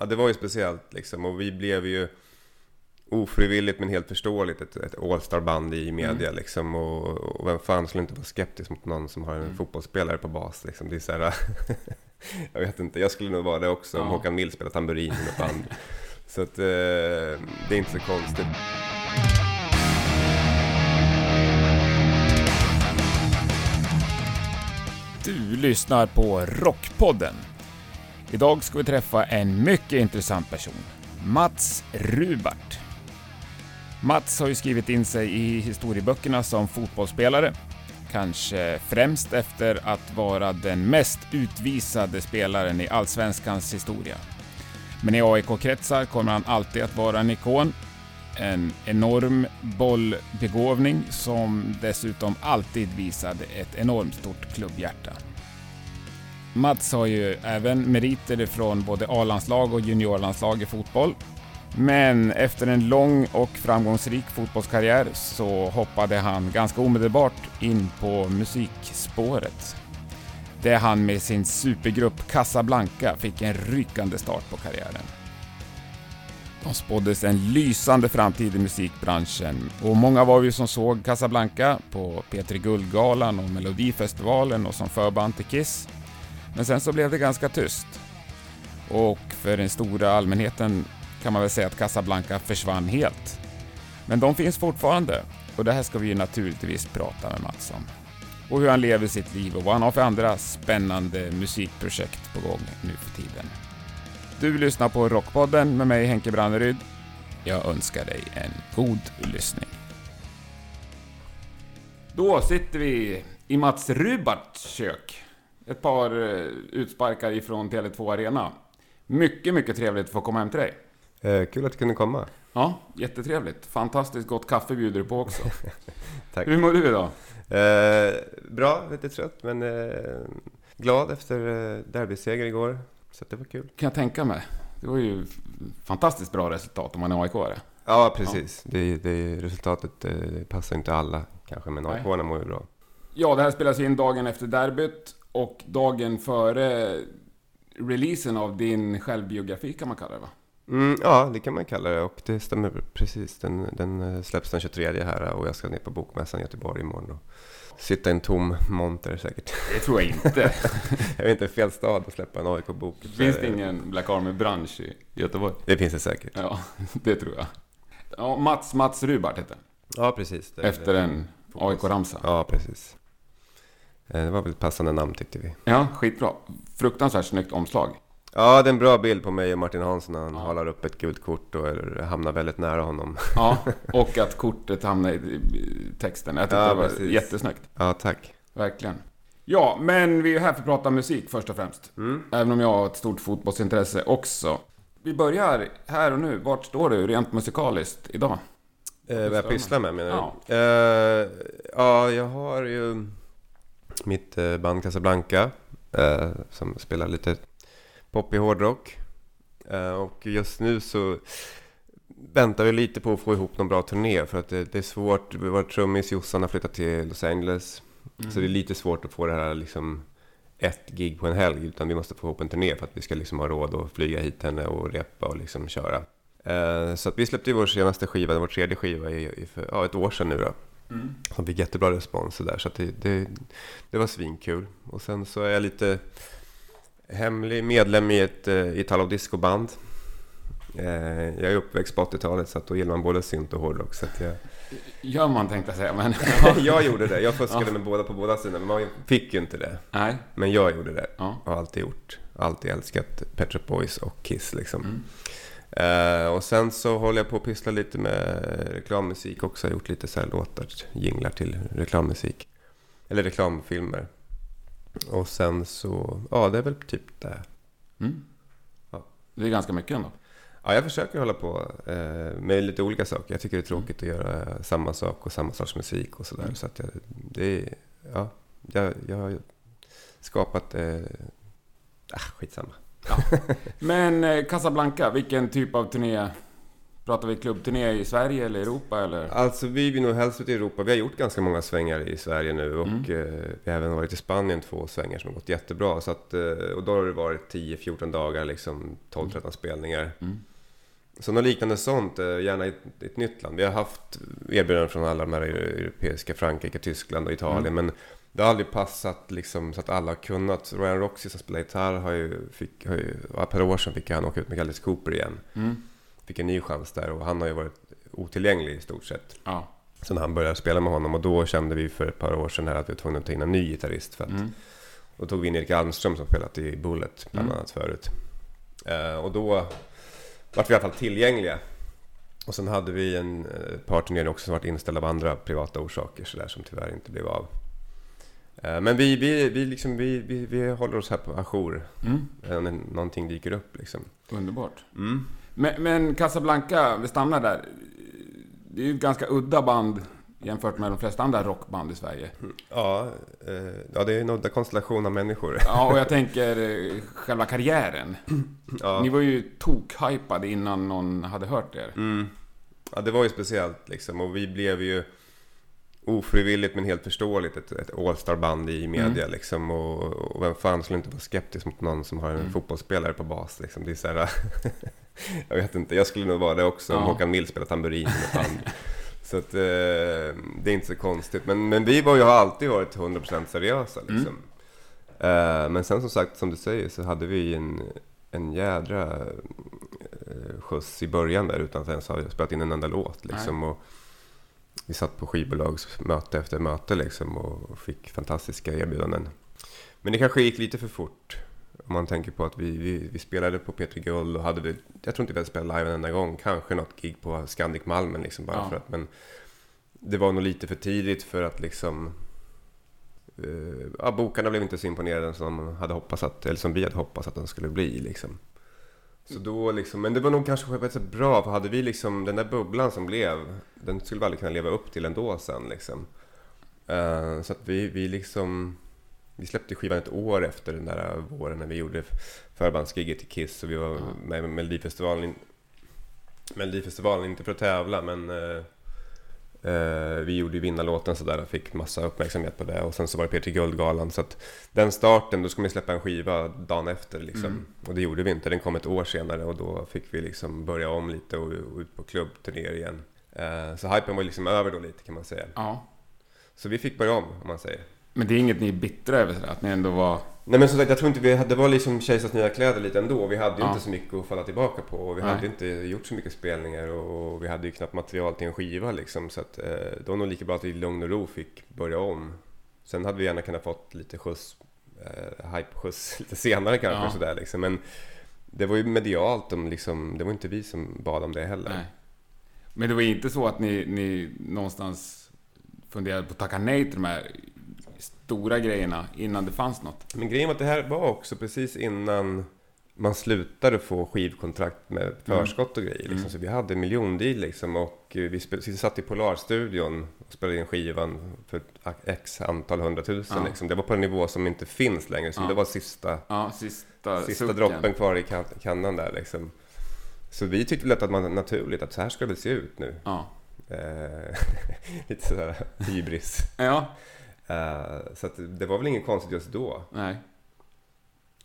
Ja, det var ju speciellt liksom. Och vi blev ju ofrivilligt men helt förståeligt ett, ett All-star-band i media mm. liksom. Och, och vem fan skulle inte vara skeptisk mot någon som har en mm. fotbollsspelare på bas liksom. Det är så här, jag vet inte, jag skulle nog vara det också ja. om Håkan Mild spelar tamburin i något band. så att eh, det är inte så konstigt. Du lyssnar på Rockpodden. Idag ska vi träffa en mycket intressant person. Mats Rubart. Mats har ju skrivit in sig i historieböckerna som fotbollsspelare. Kanske främst efter att vara den mest utvisade spelaren i Allsvenskans historia. Men i AIK-kretsar kommer han alltid att vara en ikon. En enorm bollbegåvning som dessutom alltid visade ett enormt stort klubbhjärta. Mats har ju även meriter från både A-landslag och juniorlandslag i fotboll. Men efter en lång och framgångsrik fotbollskarriär så hoppade han ganska omedelbart in på musikspåret. Där han med sin supergrupp Casablanca fick en rykande start på karriären. De spåddes en lysande framtid i musikbranschen och många var ju som såg Casablanca på P3 Guldgalan och Melodifestivalen och som förband till Kiss. Men sen så blev det ganska tyst. Och för den stora allmänheten kan man väl säga att Casablanca försvann helt. Men de finns fortfarande och det här ska vi ju naturligtvis prata med Mats om. Och hur han lever sitt liv och vad han har för andra spännande musikprojekt på gång nu för tiden. Du lyssnar på Rockpodden med mig Henke Branneryd. Jag önskar dig en god lyssning. Då sitter vi i Mats Rubarts kök ett par eh, utsparkar ifrån Tele2 Arena. Mycket, mycket trevligt att få komma hem till dig. Eh, kul att du kunde komma. Ja, jättetrevligt. Fantastiskt gott kaffe bjuder du på också. Tack. Hur mår du idag? Eh, bra, lite trött men eh, glad efter eh, derbyseger igår. Så det var kul. Kan jag tänka mig. Det var ju fantastiskt bra resultat om man är AIK-are. Ja, precis. Ja. Det, det, resultatet det eh, passar inte alla kanske, men aik mår ju bra. Ja, det här spelas in dagen efter derbyt. Och dagen före releasen av din självbiografi kan man kalla det va? Mm, ja, det kan man kalla det och det stämmer precis. Den, den eh, släpps den 23 här och jag ska ner på Bokmässan i Göteborg imorgon. Och sitta i en tom monter säkert. Det tror jag inte. jag vet inte, fel stad att släppa en AIK-bok. Finns det ingen Black Army-bransch i Göteborg? Det finns det säkert. Ja, det tror jag. Ja, Mats, Mats Rubart heter Ja, precis. Efter en AIK-ramsa. Ja, precis. Eh, det var väl ett passande namn tyckte vi. Ja, skitbra. Fruktansvärt snyggt omslag. Ja, det är en bra bild på mig och Martin Hansson när han ja. håller upp ett gult kort och hamnar väldigt nära honom. Ja, och att kortet hamnar i texten. Jag tyckte ja, det var precis. jättesnyggt. Ja, tack. Verkligen. Ja, men vi är här för att prata musik först och främst. Mm. Även om jag har ett stort fotbollsintresse också. Vi börjar här och nu. Vart står du rent musikaliskt idag? Eh, vad jag pysslar med menar du? Ja. Eh, ja, jag har ju mitt eh, band Casablanca eh, som spelar lite poppig hårdrock. Eh, och just nu så väntar vi lite på att få ihop någon bra turné för att det, det är svårt. Vår trummis Jossan har flyttat till Los Angeles. Mm. Så det är lite svårt att få det här liksom ett gig på en helg utan vi måste få ihop en turné för att vi ska liksom ha råd att flyga hit henne och repa och liksom köra. Så att vi släppte ju vår senaste skiva, vår tredje skiva, i, i för ja, ett år sedan nu då. Mm. Som fick jättebra respons där, så det, det, det, var svinkul. Och sen så är jag lite hemlig medlem i ett uh, Italo Disco-band. Uh, jag är uppväxt på 80-talet så att då gillar man både synt och hårdrock. Så jag... Gör man tänkte jag säga, men... jag gjorde det. Jag fuskade ja. med båda på båda sidor, men man fick ju inte det. Nej. Men jag gjorde det. Ja. Har alltid gjort. Alltid älskat Pet Shop Boys och Kiss liksom. Mm. Uh, och sen så håller jag på att pyssla lite med reklammusik också. Jag har gjort lite så här låtar, jinglar till reklammusik. Eller reklamfilmer. Och sen så, ja det är väl typ det. Mm. Ja. Det är ganska mycket ändå. Ja, jag försöker hålla på eh, med lite olika saker. Jag tycker det är tråkigt mm. att göra samma sak och samma sorts musik och sådär. Mm. Så att jag, det är, ja, jag, jag har skapat, eh, ah, skitsamma. Ja. Men eh, Casablanca, vilken typ av turné Pratar vi klubbturné i Sverige eller Europa eller? Alltså vi vill nog helst ut i Europa. Vi har gjort ganska många svängar i Sverige nu och mm. eh, vi har även varit i Spanien två svängar som har gått jättebra. Så att, eh, och då har det varit 10-14 dagar, liksom 12-13 mm. spelningar. Mm. Så något liknande sånt, gärna i ett, ett, nytt land. Vi har haft erbjudanden från alla de här europeiska, Frankrike, Tyskland och Italien. Mm. Men det har aldrig passat liksom, så att alla har kunnat. Ryan Roxy som spelar gitarr har ju, fick, har ju, ett par år sedan fick han åka ut med Alice Cooper igen. Mm. Fick en ny chans där och han har ju varit otillgänglig i stort sett. Ja. Så när han började spela med honom och då kände vi för ett par år sedan här att vi var tvungna att ta in en ny gitarrist. För att, mm. Då tog vi in Erik Almström som spelat i Bullet bland mm. annat förut. Uh, och då vart vi i alla fall tillgängliga. Och sen hade vi en uh, par turneringar också som varit inställda av andra privata orsaker så där, som tyvärr inte blev av. Uh, men vi, vi, vi, liksom, vi, vi, vi håller oss här på ajour. Mm. när någonting dyker upp liksom. Underbart. Mm. Men, men Casablanca, vi stannar där. Det är ju ett ganska udda band jämfört med de flesta andra rockband i Sverige. Ja, eh, ja det är en udda konstellation av människor. Ja, och jag tänker eh, själva karriären. Ja. Ni var ju tokhypade innan någon hade hört er. Mm. Ja, det var ju speciellt liksom. Och vi blev ju ofrivilligt men helt förståeligt ett, ett All-star-band i media mm. liksom. Och, och vem fan skulle inte vara skeptisk mot någon som har en mm. fotbollsspelare på bas liksom. Det är så här, jag vet inte, jag skulle nog vara det också om Håkan Mild spelar tamburin med band. så att, eh, det är inte så konstigt. Men, men vi var ju, har alltid varit 100% seriösa mm. liksom. Mm. Eh, men sen som sagt, som du säger, så hade vi en, en jädra eh, skjuts i början där utan att ens ha spelat in en enda låt liksom. Och, vi satt på skivbolagsmöte efter möte liksom och fick fantastiska erbjudanden. Men det kanske gick lite för fort. Om man tänker på att vi, vi, vi spelade på Petri Guld och hade vi, jag tror inte vi hade spelat live en enda gång. Kanske något gig på Scandic Malmen liksom bara ja. för att. Men det var nog lite för tidigt för att liksom... Uh, ja, bokarna blev inte så imponerade som, de hade hoppats att, eller som vi hade hoppats att de skulle bli liksom. Så då liksom, men det var nog kanske rätt bra, för hade vi liksom den där bubblan som blev, den skulle vi aldrig kunna leva upp till ändå sen liksom. Uh, så att vi, vi liksom, vi släppte skivan ett år efter den där våren när vi gjorde förbandsgiget till Kiss och vi var med i Melodifestivalen. Melodifestivalen, inte för att tävla men uh, vi gjorde ju vinnarlåten sådär och fick massa uppmärksamhet på det. Och sen så var det P3 Guldgalan. Så att den starten, då ska man släppa en skiva dagen efter liksom. Mm. Och det gjorde vi inte. Den kom ett år senare och då fick vi liksom börja om lite och, och ut på klubbturnéer igen. Eh, så hypen var liksom över då lite kan man säga. Ja. Så vi fick börja om, om man säger. Men det är inget ni är bittra över sådär, att ni ändå var... Nej men som sagt, jag tror inte vi hade, det var liksom Kejsars nya kläder lite ändå. Vi hade ju ja. inte så mycket att falla tillbaka på. Och vi Nej. hade inte gjort så mycket spelningar och vi hade ju knappt material till en skiva liksom. Så att eh, det var nog lika bra att vi i lugn och ro fick börja om. Sen hade vi gärna kunnat fått lite skjuts, eh, hype-skjuts lite senare kanske ja. sådär liksom. Men det var ju medialt, om, liksom, det var inte vi som bad om det heller. Nej. Men det var inte så att ni, ni någonstans funderade på att tacka nej till de här stora grejerna innan det fanns något. Men grejen var att det här var också precis innan man slutade få skivkontrakt med förskott och grejer. Liksom. Mm. Så vi hade en miljondeal liksom. Och vi, satt i Polarstudion och spelade in skivan för x antal hundratusen. Ja. Liksom. Det var på en nivå som inte finns längre. Som ja. det var sista, ja, sista, sista droppen kvar i kan, kannan där liksom. Så vi tyckte lätt att man naturligt att så här ska det se ut nu. Ja. Eh, lite sådär hybris. ja. Uh, så det var väl inget konstigt just då. Nej.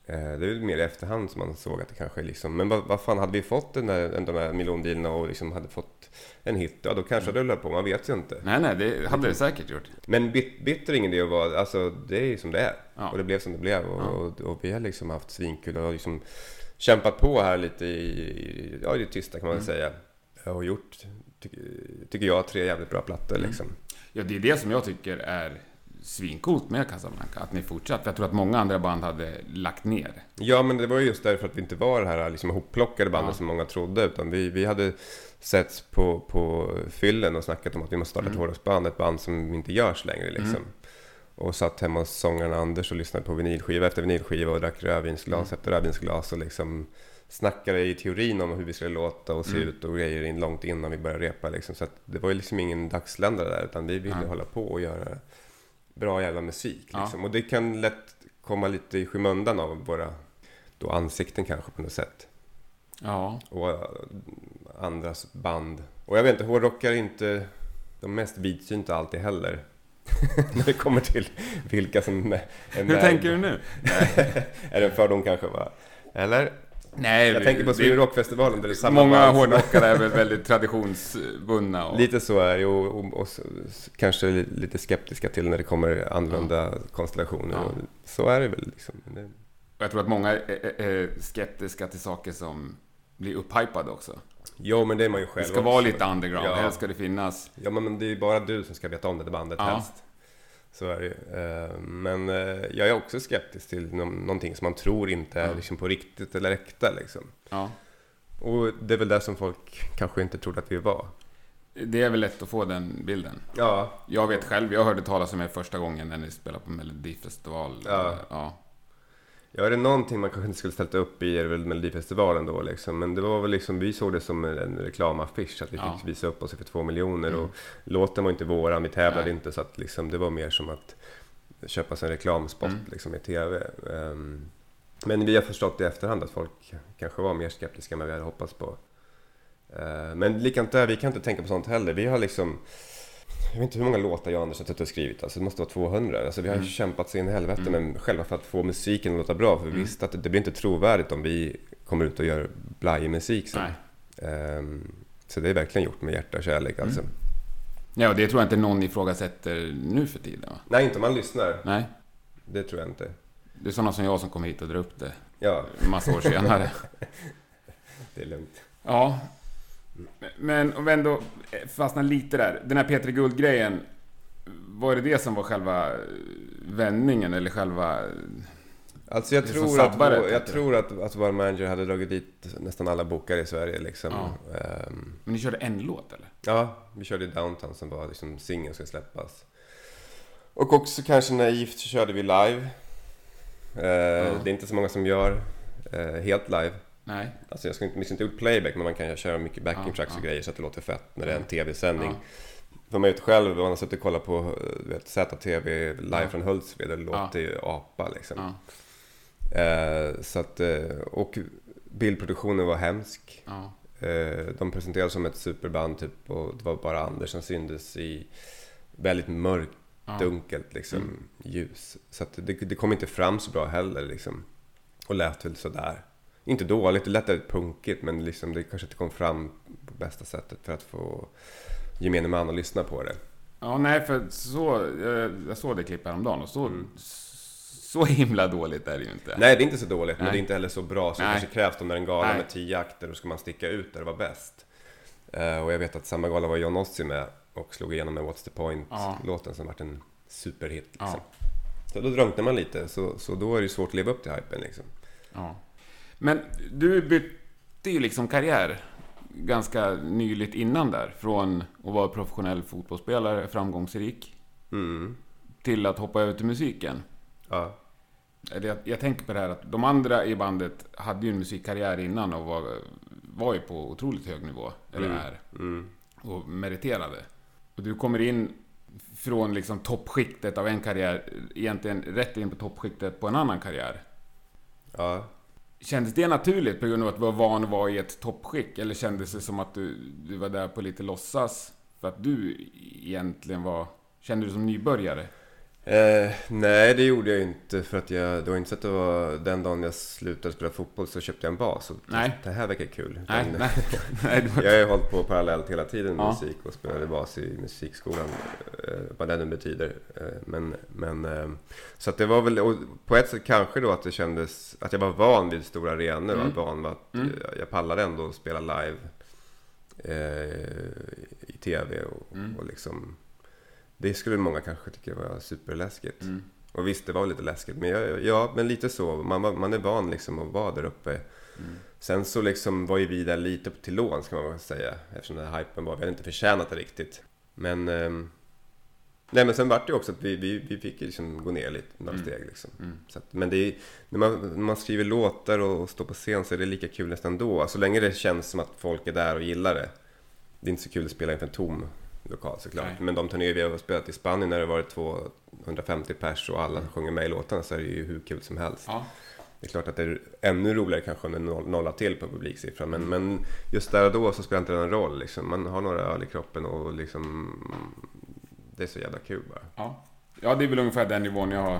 Uh, det är väl mer i efterhand som man såg att det kanske liksom... Men vad, vad fan, hade vi fått den där, de där miljondealarna och liksom hade fått en hit, ja då kanske det rullar på, man vet ju inte. Nej, nej, det hade det säkert gjort. Men bit, bitter det att vara, alltså det är ju som det är. Ja. Och det blev som det blev och, ja. och, och, vi har liksom haft svinkul och liksom kämpat på här lite i, ja, i det tysta kan man mm. säga. Och gjort, ty, tycker jag, tre jävligt bra plattor mm. liksom. Ja, det är det som jag tycker är svincoolt med Casablanca, att ni fortsatt. För jag tror att många andra band hade lagt ner. Ja, men det var ju just därför att vi inte var det här liksom ihopplockade bandet ja. som många trodde. Utan vi, vi hade setts på, på fyllen och snackat om att vi måste starta mm. ett hårdrocksband, ett band som inte görs längre liksom. Mm. Och satt hemma hos sångaren Anders och lyssnade på vinylskiva efter vinylskiva och drack rödvinsglas mm. efter rödvinsglas och liksom snackade i teorin om hur vi skulle låta och se mm. ut och grejer in långt innan vi började repa liksom. Så det var ju liksom ingen dagsländare där utan vi ville hålla på och göra bra jävla musik. Liksom. Ja. Och det kan lätt komma lite i skymundan av våra då ansikten kanske på något sätt. Ja. Och andras band. Och jag vet inte, hårdrockare är inte de mest vidsynta alltid heller. När det kommer till vilka som är Hur med. tänker du nu? är det en fördom kanske? Va? Eller? Nej, jag tänker på Sweden Rockfestivalen där det är samma Många hårdrockare är väl väldigt traditionsbundna. Och... Lite så är det och, och, och, kanske lite skeptiska till när det kommer annorlunda ja. konstellationer. Ja. Så är det väl liksom. Det... Jag tror att många är, är skeptiska till saker som bli upphypad också. Jo, men det är man ju själv Det ska också. vara lite underground, ja. helst ska det finnas. Ja, men det är ju bara du som ska veta om det där bandet ja. helst. Så är det ju. Eh, men eh, jag är också skeptisk till någonting som man tror inte är liksom på riktigt eller äkta liksom. Ja. Och det är väl det som folk kanske inte trodde att vi var. Det är väl lätt att få den bilden. Ja. Jag vet själv, jag hörde talas om er första gången när ni spelade på Melodifestival. Ja. ja. Ja, är det någonting man kanske inte skulle ställt upp i är det väl Melodifestivalen då liksom. Men det var väl liksom, vi såg det som en reklamaffisch, att vi ja. fick visa upp oss för två miljoner. Mm. Och låten var inte våran, vi tävlade Nej. inte, så att liksom, det var mer som att köpa sig en reklamspot mm. liksom, i TV. Um, men vi har förstått i efterhand att folk kanske var mer skeptiska än vad vi hade hoppats på. Uh, men likadant där, vi kan inte tänka på sånt heller. Vi har liksom jag vet inte hur många låtar jag och Anders har skrivit. Alltså, det måste vara 200. Alltså, vi har mm. kämpat så in i helvete mm. men själva för att få musiken att låta bra. För vi mm. visste att det, det blir inte trovärdigt om vi kommer ut och gör blajig musik sen. Um, så det är verkligen gjort med hjärta och kärlek alltså. Mm. Ja, och det tror jag inte någon ifrågasätter nu för tiden va? Nej, inte om man lyssnar. Nej. Det tror jag inte. Det är sådana som jag som kommer hit och drar upp det. Ja. En massa år senare. det är lugnt. Ja, men om vi ändå fastnar lite där. Den här Petri Guld-grejen. Var det det som var själva vändningen eller själva... Alltså jag tror, att, vår, jag tror att, att vår manager hade dragit dit nästan alla bokare i Sverige liksom. Ja. Um, Men ni körde en låt eller? Ja, vi körde Downtown som var liksom singeln skulle släppas. Och också kanske naivt så körde vi live. Uh, ja. Det är inte så många som gör uh, helt live. Nej. Alltså jag ska inte, inte gjort playback men man kan köra mycket backing tracks ja, och grejer så att det låter fett när det är en tv-sändning. Ja. För man vet själv, man har suttit och kollat på vet, ZTV live ja. från Hultsfred, det låter ju apa liksom. Eh, så att, eh, och bildproduktionen var hemsk. Eh, de presenterades som ett superband typ och det var bara Anders som syndes i väldigt mörkt, dunkelt liksom, mm. ljus. Så att det, det kom inte fram så bra heller liksom. Och lät väl sådär inte dåligt, det lät väldigt punkigt men liksom det kanske inte kom fram på bästa sättet för att få gemene man att lyssna på det. Ja, nej, för så, jag såg det klippet häromdagen och så, mm. så himla dåligt är det ju inte. Nej, det är inte så dåligt, nej. men det är inte heller så bra som det kanske krävs om det är en gala nej. med tio akter och ska man sticka ut där det var bäst. Uh, och jag vet att samma gala var John Ossie med och slog igenom med What's the Point-låten ja. som vart en superhit. Liksom. Ja. Så då drunknar man lite, så, så då är det svårt att leva upp till hypen liksom. Ja. Men du bytte ju liksom karriär ganska nyligt innan där. Från att vara professionell fotbollsspelare, framgångsrik, mm. till att hoppa över till musiken. Ja. Jag, jag tänker på det här att de andra i bandet hade ju en musikkarriär innan och var, var ju på otroligt hög nivå, eller mm. är, mm. och meriterade. Och du kommer in från liksom toppskiktet av en karriär, egentligen rätt in på toppskiktet på en annan karriär. Ja. Kändes det naturligt på grund av att du var van att vara i ett toppskick? Eller kändes det som att du, du var där på lite låtsas? För att du egentligen var... Kände du som nybörjare? Eh, nej, det gjorde jag inte för att jag, det var inte så att det var den dagen jag slutade spela fotboll så köpte jag en bas och nej. det här verkar kul. Nej, nej, nej, jag har ju hållit på parallellt hela tiden med ja. musik och spelade bas i musikskolan, eh, vad det nu betyder. Eh, men, men, eh, så att det var väl, på ett sätt kanske då att det kändes, att jag var van vid stora arenor mm. och van vid att mm. jag pallade ändå att spela live eh, i tv och, mm. och liksom det skulle många kanske tycka var superläskigt. Mm. Och visst, det var lite läskigt. Men ja, ja men lite så. Man, man är van liksom att vara där uppe. Mm. Sen så liksom var ju vi där lite till låns kan man väl säga. Eftersom den här hypen var, vi hade inte förtjänat det riktigt. Men... Um, nej men sen vart det också att vi, vi, vi fick liksom gå ner lite, några mm. steg liksom. Mm. Att, men det är, när, man, när man skriver låtar och, och står på scen så är det lika kul nästan då. Så länge det känns som att folk är där och gillar det. Det är inte så kul att spela inför en tom lokal såklart. Nej. Men de turnéer vi har spelat i Spanien när det varit 250 pers och alla mm. sjunger med i låtarna så är det ju hur kul som helst. Ja. Det är klart att det är ännu roligare kanske om det nollar till på publiksiffran. Men, men just där och då så spelar inte det någon roll. Liksom. Man har några öl i kroppen och liksom... Det är så jävla kul bara. Ja. ja, det är väl ungefär den nivån jag har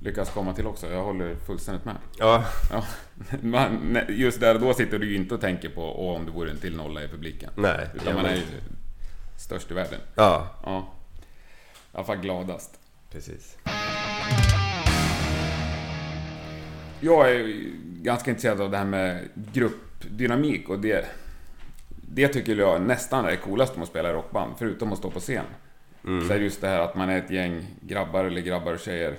lyckats komma till också. Jag håller fullständigt med. Ja. ja. Man, just där och då sitter du ju inte och tänker på om det vore en till nolla i publiken. Nej. Utan man är ju störst i världen. Ja. ja. I alla fall gladast. Precis. Jag är ganska intresserad av det här med gruppdynamik och det, det tycker jag nästan är det coolaste med att spela i rockband, förutom att stå på scen. Mm. Så är det just det här att man är ett gäng grabbar eller grabbar och tjejer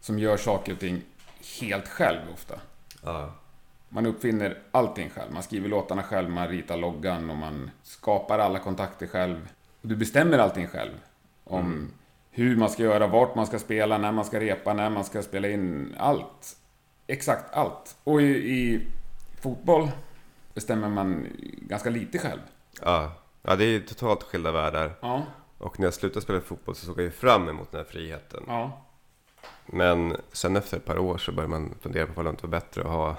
som gör saker och ting helt själv ofta. Ja. Man uppfinner allting själv. Man skriver låtarna själv, man ritar loggan och man skapar alla kontakter själv. Du bestämmer allting själv. Om mm. hur man ska göra, vart man ska spela, när man ska repa, när man ska spela in. Allt. Exakt allt. Och i, i fotboll bestämmer man ganska lite själv. Ja, ja det är totalt skilda världar. Ja. Och när jag slutade spela fotboll så såg jag ju fram emot den här friheten. Ja. Men sen efter ett par år så börjar man fundera på om det inte var bättre att ha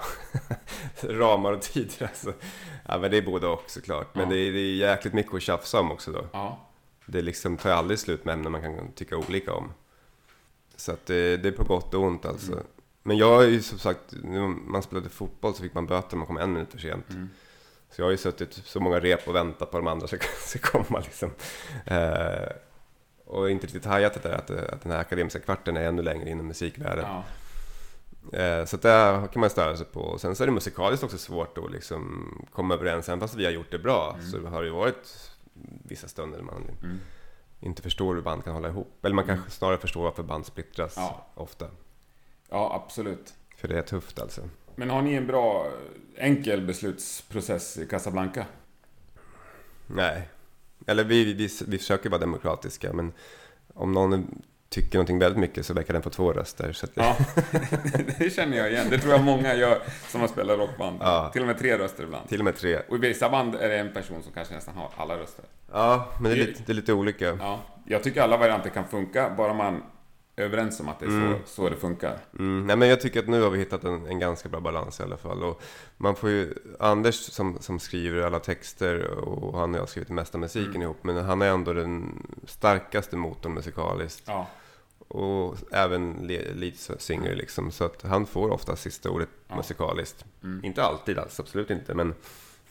ramar och tider. Alltså. Ja, men det är både och såklart. Men ja. det, är, det är jäkligt mycket att tjafsa om också då. Ja. Det liksom tar aldrig slut med ämnen man kan tycka olika om. Så att det, det är på gott och ont alltså. Mm. Men jag är ju som sagt, när man spelade fotboll så fick man böter om man kom en minut för sent. Mm. Så jag har ju suttit så många rep och väntat på de andra ska komma liksom. Eh, och inte riktigt hajat det där att, att den här akademiska kvarten är ännu längre inom musikvärlden. Ja. Eh, så det kan man störa sig på. Och sen så är det musikaliskt också svårt att liksom komma överens. Även fast vi har gjort det bra mm. så har det ju varit vissa stunder man mm. inte förstår hur band kan hålla ihop. Eller man mm. kanske snarare förstår varför band splittras ja. ofta. Ja, absolut. För det är tufft alltså. Men har ni en bra, enkel beslutsprocess i Casablanca? Nej. Eller vi, vi, vi försöker vara demokratiska, men om någon tycker någonting väldigt mycket så verkar den få två röster. Så det... Ja, det känner jag igen. Det tror jag många gör som har spelat rockband. Ja. Till och med tre röster ibland. Till och med tre. Och i vissa band är det en person som kanske nästan har alla röster. Ja, men det är, lite, det är lite olika. Ja, jag tycker alla varianter kan funka, bara man överens om att det är mm. så, så det funkar. Mm. Nej, men jag tycker att nu har vi hittat en, en, ganska bra balans i alla fall. Och man får ju, Anders som, som skriver alla texter och han och jag har skrivit det mesta musiken mm. ihop. Men han är ändå den starkaste motorn musikaliskt. Ja. Och även lead singer liksom. Så att han får ofta sista ordet ja. musikaliskt. Mm. Inte alltid alls, absolut inte. Men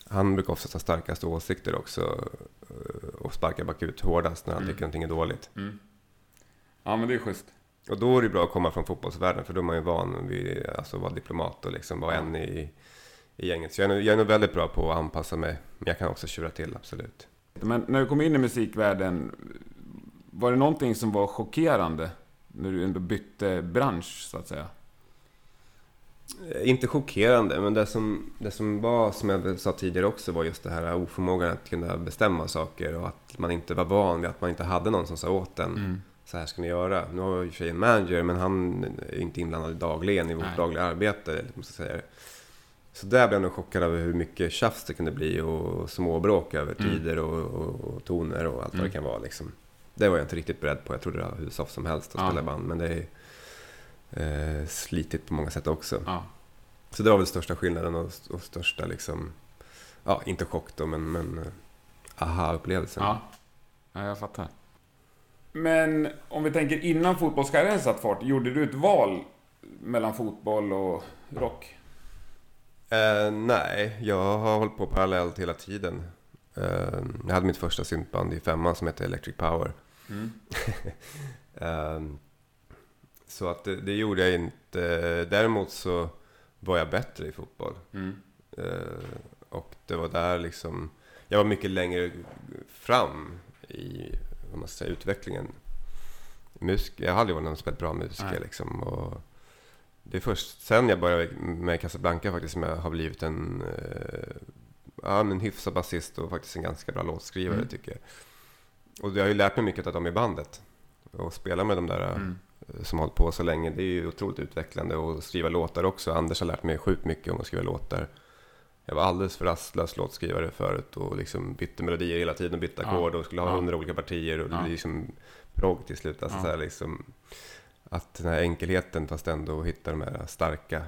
han brukar ofta ha starkast åsikter också. Eh, och sparka bakut hårdast när han mm. tycker någonting är dåligt. Mm. Ja, men det är schysst. Och då är det bra att komma från fotbollsvärlden för då är man ju van vid alltså, att vara diplomat och liksom vara en i, i gänget. Så jag är, jag är nog väldigt bra på att anpassa mig. Men jag kan också tjura till, absolut. Men när du kom in i musikvärlden, var det någonting som var chockerande? När du ändå bytte bransch, så att säga? Eh, inte chockerande, men det som, det som var, som jag sa tidigare också, var just det här oförmågan att kunna bestämma saker och att man inte var van vid att man inte hade någon som sa åt en. Mm så här ska ni göra. Nu har jag i och för sig en manager, men han är inte inblandad dagligen i vårt Nej. dagliga arbete. Måste jag säga. Så där blev jag nog chockad över hur mycket tjafs det kunde bli och småbråk över mm. tider och, och, och, toner och allt mm. vad det mm. kan vara. Liksom. Det var jag inte riktigt beredd på. Jag trodde det var hur soft som helst att ja. spela band, men det är eh, slitigt på många sätt också. Ja. Så det var väl största skillnaden och, och största, liksom, ja, inte chock då, men, men eh, aha-upplevelsen. Ja. ja, jag fattar. Men om vi tänker innan fotbollskarriären satt fart, gjorde du ett val mellan fotboll och rock? Uh, nej, jag har hållit på parallellt hela tiden. Uh, jag hade mitt första syntband i femman som hette Electric Power. Mm. uh, så att det, det, gjorde jag inte. Däremot så var jag bättre i fotboll. Mm. och det var där liksom, jag var mycket längre fram i vad man säga, utvecklingen. Musik, jag har aldrig varit någon speciellt bra musiker liksom. Och det är först sen jag började med Casablanca faktiskt som jag har blivit en, eh, ja, en hyfsad basist och faktiskt en ganska bra låtskrivare mm. tycker jag. Och jag har ju lärt mig mycket av dem i bandet. Och spela med de där mm. Eh, som har hållit på så länge, det är ju otroligt utvecklande. Och skriva låtar också. Anders har lärt mig sjukt mycket om att skriva låtar. Jag var alldeles för rastlös låtskrivare förut och liksom bytte melodier hela tiden och bytte ackord och skulle ha hundra ja. olika partier och det blir liksom progg till slut. Alltså ja. så här liksom, att den här enkelheten fast ändå hitta de här starka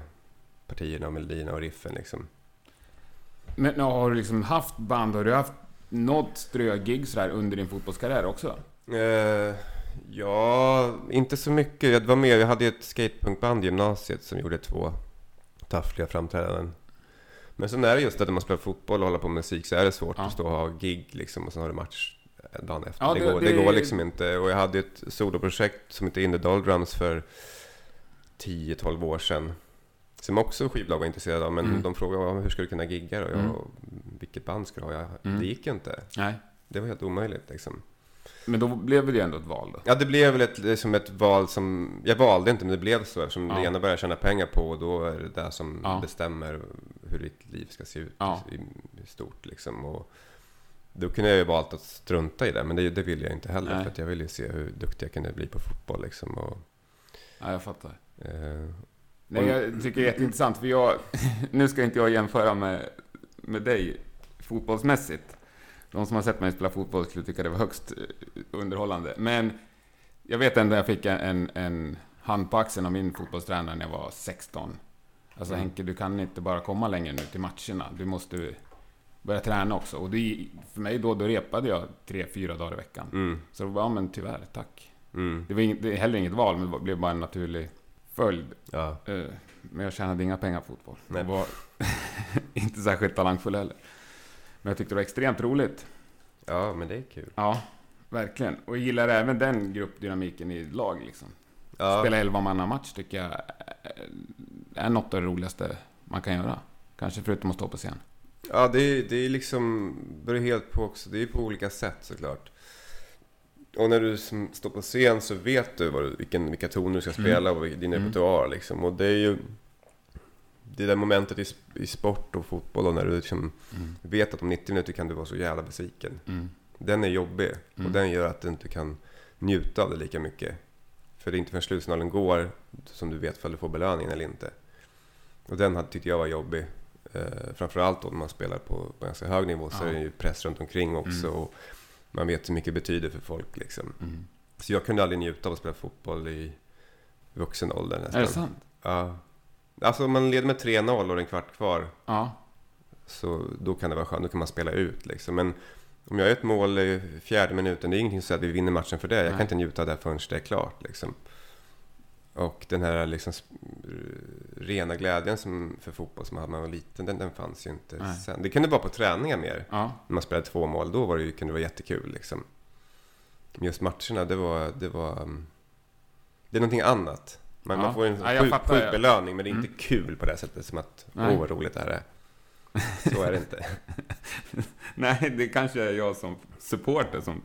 partierna och melodierna och riffen liksom. Men har du liksom haft band, har du haft något strögig sådär under din fotbollskarriär också? Eh, ja, inte så mycket. Jag var med, jag hade ett skatepunkband i gymnasiet som gjorde två taffliga framträdanden. Men sen är det just att när man spelar fotboll och håller på med musik så är det svårt ja. att stå och ha gig liksom och sen har du match dagen efter. Ja, det, det, går, det, det, går liksom inte. Och jag hade ett soloprojekt som hette In the Doldrums för 10-12 år sedan. Som också skivbolag var intresserade av. Men mm. de frågade hur ska du kunna gigga då? Jag, mm. Vilket band ska du ha? Jag, mm. Det gick inte. Nej. Det var helt omöjligt liksom. Men då blev det ju ändå ett val då? Ja, det blev väl ett, liksom ett val som... Jag valde inte, men det blev så eftersom ja. det ena börjar tjäna pengar på och då är det det som ja. bestämmer hur ditt liv ska se ut ja. i, i, stort liksom. Och då kunde jag ju valt att strunta i det, men det, det ville jag inte heller. Nej. För att jag ville ju se hur duktig jag kunde bli på fotboll liksom. Och, ja, jag fattar. Eh, Nej, jag tycker det är jätteintressant, för jag... nu ska inte jag jämföra med, med dig fotbollsmässigt. De som har sett mig spela fotboll skulle tycka det var högst eh, underhållande. Men jag vet ändå jag fick en, en hand på axeln av min fotbollstränare när jag var 16. Alltså mm. Henke, du kan inte bara komma längre nu till matcherna. Du måste börja träna också. Och det, för mig då, då repade jag tre, fyra dagar i veckan. Mm. Så det var, ja men tyvärr, tack. Mm. Det var inget, det heller inget val, men det blev bara en naturlig följd. Ja. Eh, men jag tjänade inga pengar på fotboll. Nej. Jag var inte särskilt talangfull heller. Men jag tyckte det var extremt roligt. Ja, men det är kul. Ja, verkligen. Och jag gillar även den gruppdynamiken i lag liksom. Ja. Spela 11 match tycker jag är något av det roligaste man kan göra. Kanske förutom att stå på scen. Ja, det är, det är liksom, beror helt på också. Det är på olika sätt såklart. Och när du står på scen så vet du, vad, vilken, vilka toner du ska mm. spela och din mm. repertoar liksom. Och det är ju det där momentet i, i sport och fotboll och när du liksom mm. vet att om 90 minuter kan du vara så jävla besviken. Mm. Den är jobbig och mm. den gör att du inte kan njuta av det lika mycket. För det är inte förrän slutsignalen går som du vet om du får belöningen eller inte. Och den tyckte jag var jobbig. Eh, framförallt då när man spelar på, på ganska hög nivå så ja. är det ju press runt omkring också. Mm. Och man vet hur mycket det betyder för folk liksom. Mm. Så jag kunde aldrig njuta av att spela fotboll i vuxen ålder nästan. Är det sant? Ja. Alltså om man leder med 3-0 och en kvart kvar. Ja. Så då kan det vara skönt, då kan man spela ut liksom. Men om jag gör ett mål i fjärde minuten, det är ingenting som säger att vi vinner matchen för det. Jag Nej. kan inte njuta av det förrän det är klart liksom. Och den här liksom rena glädjen som, för fotboll som man hade när man var liten, den, den fanns ju inte Nej. sen. Det kunde vara på träningar mer. Ja. När man spelade två mål, då var det, kunde det vara jättekul. Liksom. Just matcherna, det var, det var... Mm, det är någonting annat. Man, ja. man får en ja, sjuk, fattar, sjuk belöning, men det är inte mm. kul på det sättet som att Nej. åh vad roligt det här är. Så är det inte. Nej, det kanske är jag som supporter som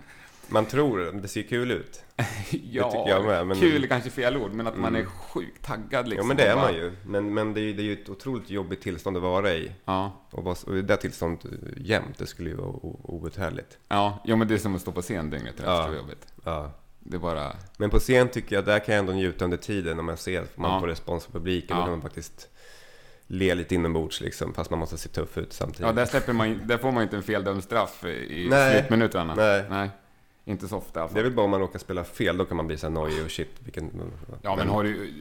man tror det ser kul ut. ja, jag med. Men... kul är kanske fel ord, men att mm. man är sjukt taggad liksom. Ja, men det är man ju. Men, men det, är, det är ju ett otroligt jobbigt tillstånd att vara i. Ja. Och, bara, och det tillståndet jämt, det skulle ju vara outhärdligt. Ja, jo, men det är som att stå på scen dygnet runt, ja. jobbigt. Ja. Det bara... Men på scen tycker jag, där kan jag ändå njuta under tiden, när man ser att man ja. får respons från publiken. Ja. Kan man faktiskt le lite inombords liksom, fast man måste se tuff ut samtidigt. Ja, där, släpper man, där får man inte en feldömd straff i Nej. slutminuterna. Nej. Nej. Inte så ofta. Det är väl bara om man råkar spela fel, då kan man bli så nojig och shit. Vilken, ja, men har du...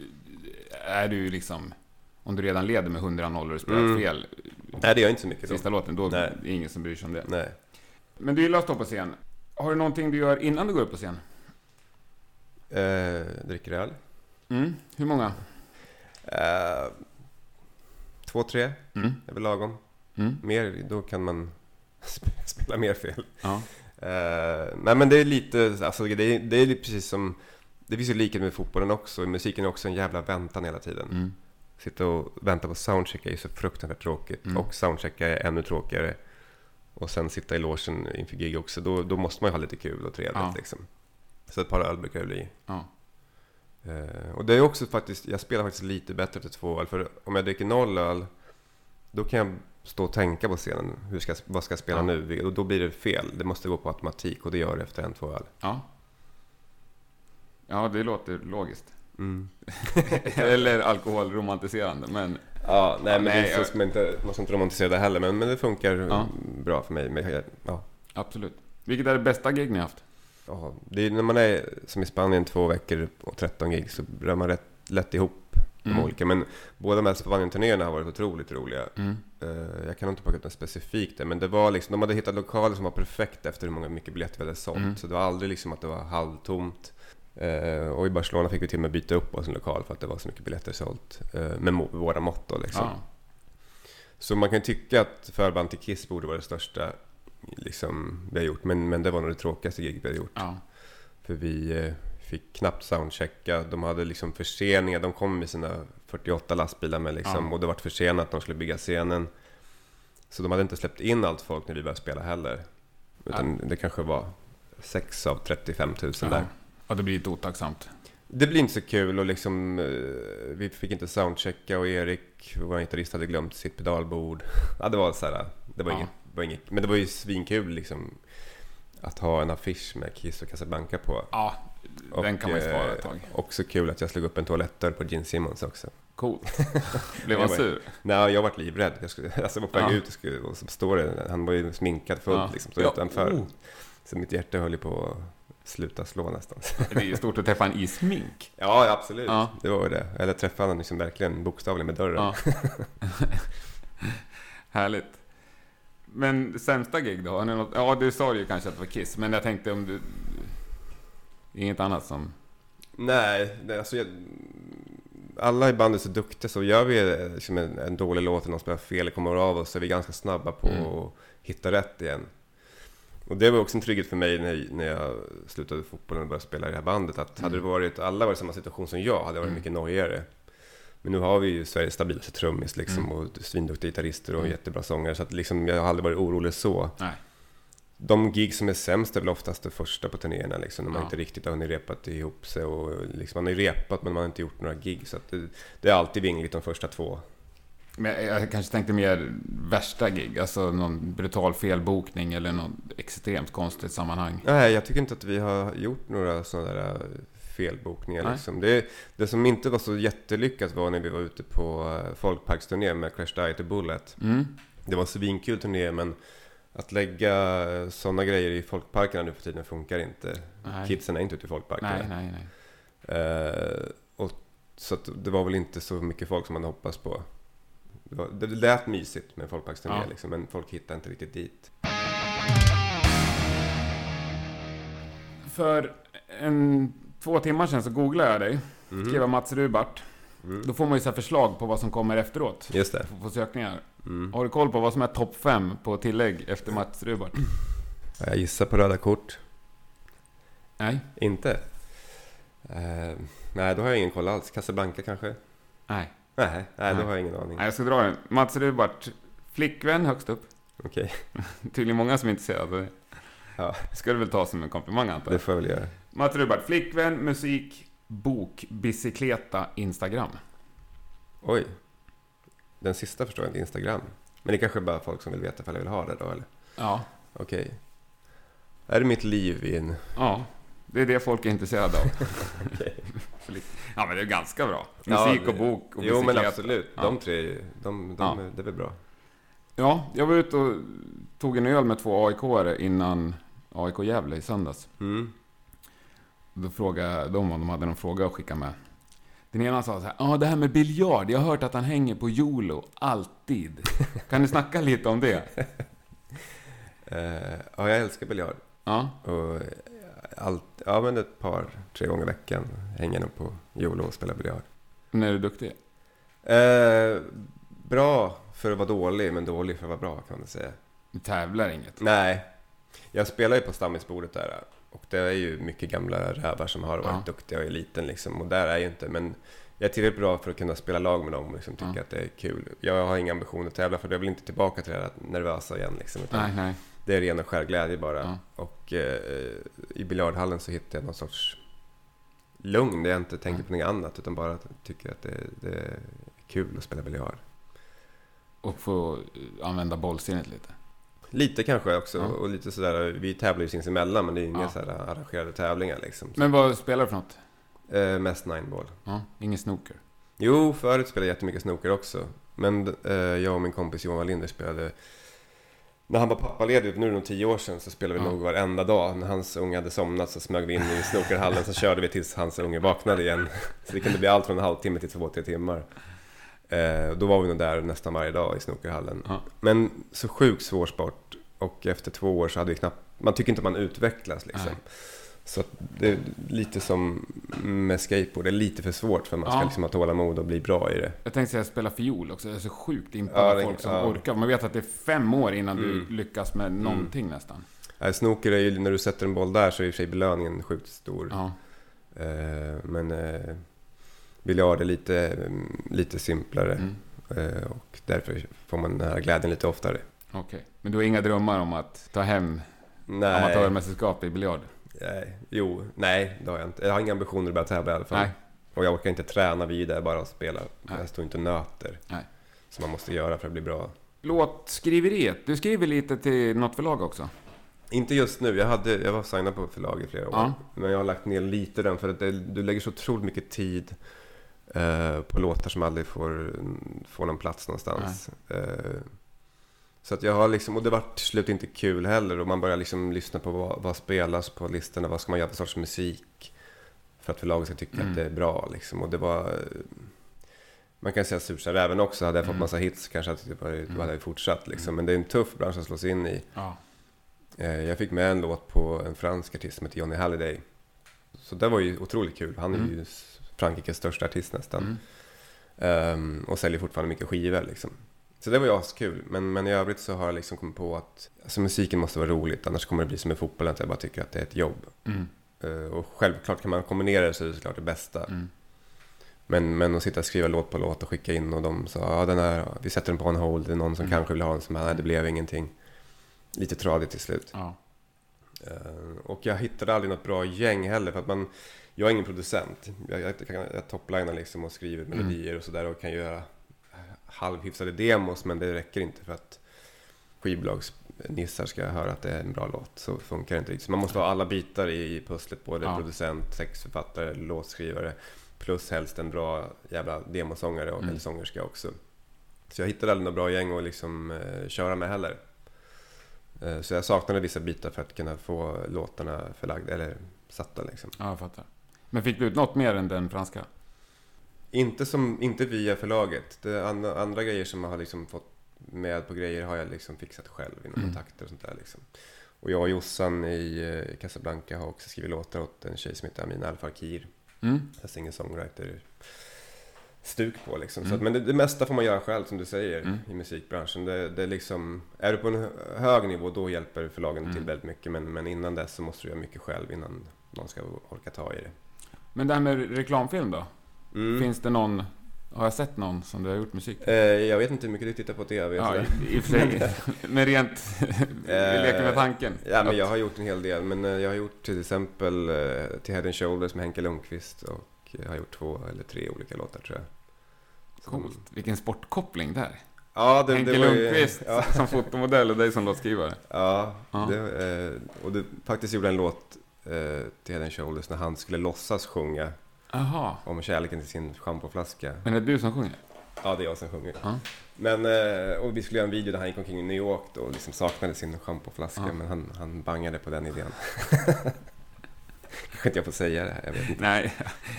Är du liksom... Om du redan leder med 100 nollor och spelar mm. fel. Nej, det gör inte så mycket. Sista då. låten, då Nej. är det ingen som bryr sig om det. Nej. Men du gillar att stå på scen. Har du någonting du gör innan du går upp på scen? Eh, dricker öl. Mm. Hur många? Eh, två, tre. Mm. är väl lagom. Mm. Mer, då kan man spela mer fel. Ja. Uh, nej men det är lite, alltså det är, det är precis som, det finns ju likhet med fotbollen också. Musiken är också en jävla väntan hela tiden. Mm. Sitta och vänta på soundcheck är ju så fruktansvärt tråkigt. Mm. Och soundchecka är ännu tråkigare. Och sen sitta i logen inför gig också. Då, då måste man ju ha lite kul och trevligt ja. liksom. Så ett par öl brukar det bli. Ja. Uh, och det är också faktiskt, jag spelar faktiskt lite bättre efter två öl. För om jag dricker noll öl, då kan jag stå och tänka på scenen. Hur ska, vad ska jag spela ja. nu? Och då blir det fel. Det måste gå på automatik och det gör det efter en, två öl. Ja. Ja, det låter logiskt. Mm. Eller alkoholromantiserande, men... Ja, nej, men nej, så man inte, måste inte romantisera det heller, men, men det funkar ja. bra för mig. Men, ja. Absolut. Vilket är det bästa gig ni har haft? Ja, det är när man är som i Spanien två veckor och 13 gig så rör man rätt lätt ihop de olika. Men båda de här Spanien-turnéerna har varit otroligt roliga. Mm. Eh, jag kan inte plocka ut något specifikt där, men det var liksom, de hade hittat lokaler som var perfekta efter hur många mycket biljetter vi hade sålt. Mm. Så det var aldrig liksom att det var halvtomt. Eh, och i Barcelona fick vi till och med byta upp oss en lokal för att det var så mycket biljetter sålt. Eh, med våra mått då liksom. Ja. Så man kan ju tycka att förband till Kiss borde vara det största liksom, vi har gjort. Men, men det var nog det tråkigaste gig vi har gjort. Ja. För vi fick knappt soundchecka. De hade liksom förseningar. De kom med sina 48 lastbilar med liksom, Ja. och det var försenat. De skulle bygga scenen. Så de hade inte släppt in allt folk när vi började spela heller. Utan det kanske var 6 av 35 000 Ja. där. ja, det blir lite otacksamt. Det blir inte så kul och liksom, eh, vi fick inte soundchecka och Erik, vår gitarrist, hade glömt sitt pedalbord. Ja, det var så här, det var, Ja. inget, var inget, men det var ju svinkul liksom att ha en affisch med Kiss och Casablanca på. Ja, den kan man ju spara eh, ett tag. Också kul att jag slog upp en toalettdörr på Gene Simmons också. Coolt. Blev han Jag var- sur? Nej, jag vart livrädd. Jag, skulle, alltså, jag var på väg Ja. ut och, skulle, och så står det, han var ju sminkad fullt Ja. liksom, så Ja, utanför. oh. Så mitt hjärta höll ju på att sluta slå nästan. Det är ju stort att träffa en i smink. Ja, absolut. Ja. Det var ju det. Eller träffade honom liksom verkligen bokstavligen med dörren. Härligt. Men sämsta gig då? Har ni något? Ja, du sa ju kanske att det var Kiss, men jag tänkte om du... Inget annat som... Nej, det, alltså jag, alla i bandet är så duktiga så gör vi eh, liksom en, en dålig låt eller någon spelar fel eller kommer av oss så är vi ganska snabba på Mm. att hitta rätt igen. Och det var också en trygghet för mig när, när jag slutade fotbollen och började spela i det här bandet. Att hade det varit, alla varit i samma situation som jag hade det varit Mm. mycket nojigare. Men nu har vi ju Sveriges stabilaste trummis liksom, Mm. och svinduktiga gitarrister och Mm. jättebra sångare. Så att liksom, jag har aldrig varit orolig så. Nej. De gig som är sämst är väl oftast det första på turnéerna liksom, när man Ja. inte riktigt har hunnit repat ihop sig. Och liksom, man har ju repat men man har inte gjort några gig. Så det, det är alltid vingligt de första två. Men jag, jag kanske tänkte mer värsta gig, alltså någon brutal felbokning eller något extremt konstigt sammanhang. Nej, jag tycker inte att vi har gjort några sådana där äh, felbokningar. Liksom. Det, det som inte var så jättelyckat var när vi var ute på äh, folkparksturné med Crash Diet och Bullet. Mm. Det var en svinkul turné men att lägga sådana grejer i folkparkerna nu för tiden funkar inte. Nej. Kidsen är inte ute i folkparkerna. Nej, nej, nej. Eh, och, så det var väl inte så mycket folk som man hoppats på. Det, var, det lät mysigt med folkparksturné Ja. liksom, men folk hittade inte riktigt dit. För en, två timmar sedan så googlade jag dig. Mhm. Skrev Mats Rubart. Mm. Då får man ju så förslag på vad som kommer efteråt. Just det. På, på sökningar. Mm. Har du koll på vad som är topp 5 på tillägg efter Mats Rubart? Ja, Jag gissar på röda kort. Nej? Inte? Eh, nej, då har jag ingen koll alls. Casablanca kanske? Nej. Nej, nej, då Nej. har jag ingen aning. Nej, jag ska dra den. Mats Rubart. Flickvän högst upp. Okej, Tydligen många som är intresserade av det. Ja. Ska du väl ta som en komplimang antar det jag. får jag väl göra. Mats Rubart. Flickvän, musik, bok, bicykleta, Instagram. Oj. Den sista förstår jag inte, Instagram. Men det kanske är bara folk som vill veta ifall jag vill ha det då, eller? Ja. Okej. Är det mitt liv i en... Ja. Det är det folk är intresserade av. Ja, men det är ganska bra. Musik och bok och Jo, men absolut. De tre, de, de, Ja. det är väl bra. Ja, jag var ute och tog en öl med två AIK-are innan AIK Gävle i söndags. Mm. Då frågade dem om de hade någon fråga att skicka med. Den ena sa så här, ja det här med biljard, jag har hört att han hänger på Jolo, alltid. Kan du snacka lite om det? Eh, ja, jag älskar biljard. Ja, Och allt, ja, men ett par, tre gånger i veckan hänger jag nog på Jolo och spelar biljard. när är du duktig? Eh, bra för att vara dålig, men dålig för att vara bra kan man säga. Du tävlar inget. Nej, jag spelar ju på stammisbordet där. Och det är ju mycket gamla rävar som har varit Ja. duktiga i eliten liksom. Och där är jag ju inte, men jag är tillräckligt bra för att kunna spela lag med dem och liksom tycka Ja. att det är kul. Jag har inga ambitioner att tävla för jag vill inte tillbaka till det här nervösa igen liksom. Nej, nej. Det är ren och skär glädje bara. Ja. Och eh, i biljardhallen så hittar jag någon sorts lugn där jag inte tänker på något annat utan bara tycker att det, det är kul att spela biljard. Och få använda bollsinnet lite. Lite kanske också Ja. och lite sådär, vi tävlar ju sinsemellan men det är inga Ja. sådär arrangerade tävlingar liksom. Men vad spelar du för något? Eh, mest nineball. Ja, ingen snooker. Jo, förut spelade jag jättemycket snooker också. Men eh, jag och min kompis Johan Wallinder spelade när han var pappaledig, nu är det nog tio år sedan, så spelade vi Ja. nog varenda dag. När hans unge hade somnat så smög vi in i snookerhallen, så körde vi tills hans unge vaknade igen. Så det kunde bli allt från en halvtimme till två, tre timmar. Eh, då var vi nog där nästan varje dag i snookerhallen. Ja. Men så sjukt svår sport och efter två år så hade vi knappt, man tycker inte man utvecklas liksom. Nej. Så det är lite som med skateboard, det är lite för svårt för man ska Ja. liksom ha tålamod och bli bra i det. Jag tänkte säga spela fiol också. Jag är så sjukt Ja, impad det- folk som ja. orkar. Man vet att det är fem år innan Mm. du lyckas med någonting nästan. Nej, snooker är ju, när du sätter en boll där så är i och för sig belöningen sjukt stor. Ja. Eh, men eh, biljard är lite, mm, lite simplare Mm. eh, och därför får man den här glädjen lite oftare. Okej. Men du har inga drömmar om att ta hem Nej, amatörmästerskap i biljard? nej, jo, nej, det har jag inte. Jag har inga ambitioner att börja tävla i alla fall. Nej. Och jag orkar inte träna vidare, bara spela. Nej. Jag står inte och nöter. Nej. Som man måste göra för att bli bra. Låtskriveriet. Du skriver lite till något förlag också? Inte just nu, jag, hade, jag var signad på förlag i flera år. Ja. Men jag har lagt ner lite den för att det, du lägger så otroligt mycket tid eh, på låtar som aldrig får, får någon plats någonstans. Eh, så att jag har liksom, och det var till slut inte kul heller och man börjar liksom lyssna på vad, vad spelas på listorna, vad ska man göra för sorts musik för att förlaget ska tycka Mm. att det är bra liksom. Och det var, man kan säga surt sa räven också, hade jag fått Mm. massa hits kanske hade det Mm. hade jag fortsatt liksom. Men det är en tuff bransch att slå sig in i. Ja. Eh, Jag fick med en låt på en fransk artist som heter Johnny Halliday. Så det var ju otroligt kul. Han är Mm. ju Frankrikes största artist nästan. Mm. Ehm, och säljer fortfarande mycket skivor liksom. Så det var ju askul. Men, men i övrigt så har jag liksom kommit på att alltså, musiken måste vara roligt. Annars kommer det bli som med fotbollen, att jag bara tycker att det är ett jobb. Mm. Eh, och självklart kan man kombinera det så är det såklart det bästa. Mm. Men, men att sitta och skriva låt på låt och skicka in och de sa ja den här, vi sätter den på en hold. Det är någon som Mm. kanske vill ha den som nej det blev ingenting. Lite tradigt till slut. Ja. Eh, Och jag hittade aldrig något bra gäng heller för att man Jag är ingen producent. Jag, jag, jag, jag toplinar liksom och skriver Mm. melodier och sådär och kan göra halvhyfsade demos men det räcker inte för att skivbolagsnissar ska höra att det är en bra låt. Så funkar det inte riktigt. Så man måste ha alla bitar i i pusslet. Både Ja. producent, textförfattare, låtskrivare plus helst en bra jävla demosångare och Mm. eller sångerska också. Så jag hittade aldrig något bra gäng att liksom eh, köra med heller. Eh, Så jag saknade vissa bitar för att kunna få låtarna förlagda, eller satta liksom. ja, jag fattar. Men fick du ut något mer än den franska? Inte, som, inte via förlaget. Det andra, andra grejer som jag har liksom fått med på grejer har jag liksom fixat själv inom Mm. kontakter och sånt där liksom. Och jag och Jossan i eh, Casablanca har också skrivit låtar åt en tjej som heter Amina Al Fakir. Mm. Singer-songwriter stuk på liksom. Så Mm. att, men det, det mesta får man göra själv som du säger Mm. i musikbranschen. Det, det är liksom, är du på en hö- hög nivå då hjälper förlagen Mm. till väldigt mycket. Men, men innan dess så måste du göra mycket själv innan någon ska orka ta i det. Men det här med reklamfilm då? Mm. Finns det någon... Har jag sett någon som du har gjort musik till? Eh, jag vet inte hur mycket du tittar på TV. Ja, i, i sig. Men rent... Vi leker med tanken. Ja, men jag har gjort en hel del. Men eh, jag har gjort till exempel eh, till Head and Shoulders med Henke Lundqvist. Och jag har gjort två eller tre olika låtar tror jag. Coolt. Vilken sportkoppling där. Ja, det, Henke det Lundqvist Ja, som fotomodell och dig som låtskrivare. ja, Ja. Det, eh, och du faktiskt gjorde en låt eh, till Head Shoulders när han skulle låtsas sjunga Jaha. om kärleken till sin schampoflaska. Men är det du som sjunger? Ja, det är jag som sjunger. Ja. Men, eh, och vi skulle göra en video där han gick omkring i New York då, och liksom saknade sin schampoflaska. Ja. Men han, han bangade på den idén. Kanske inte jag får säga det här, jag vet inte. Nej,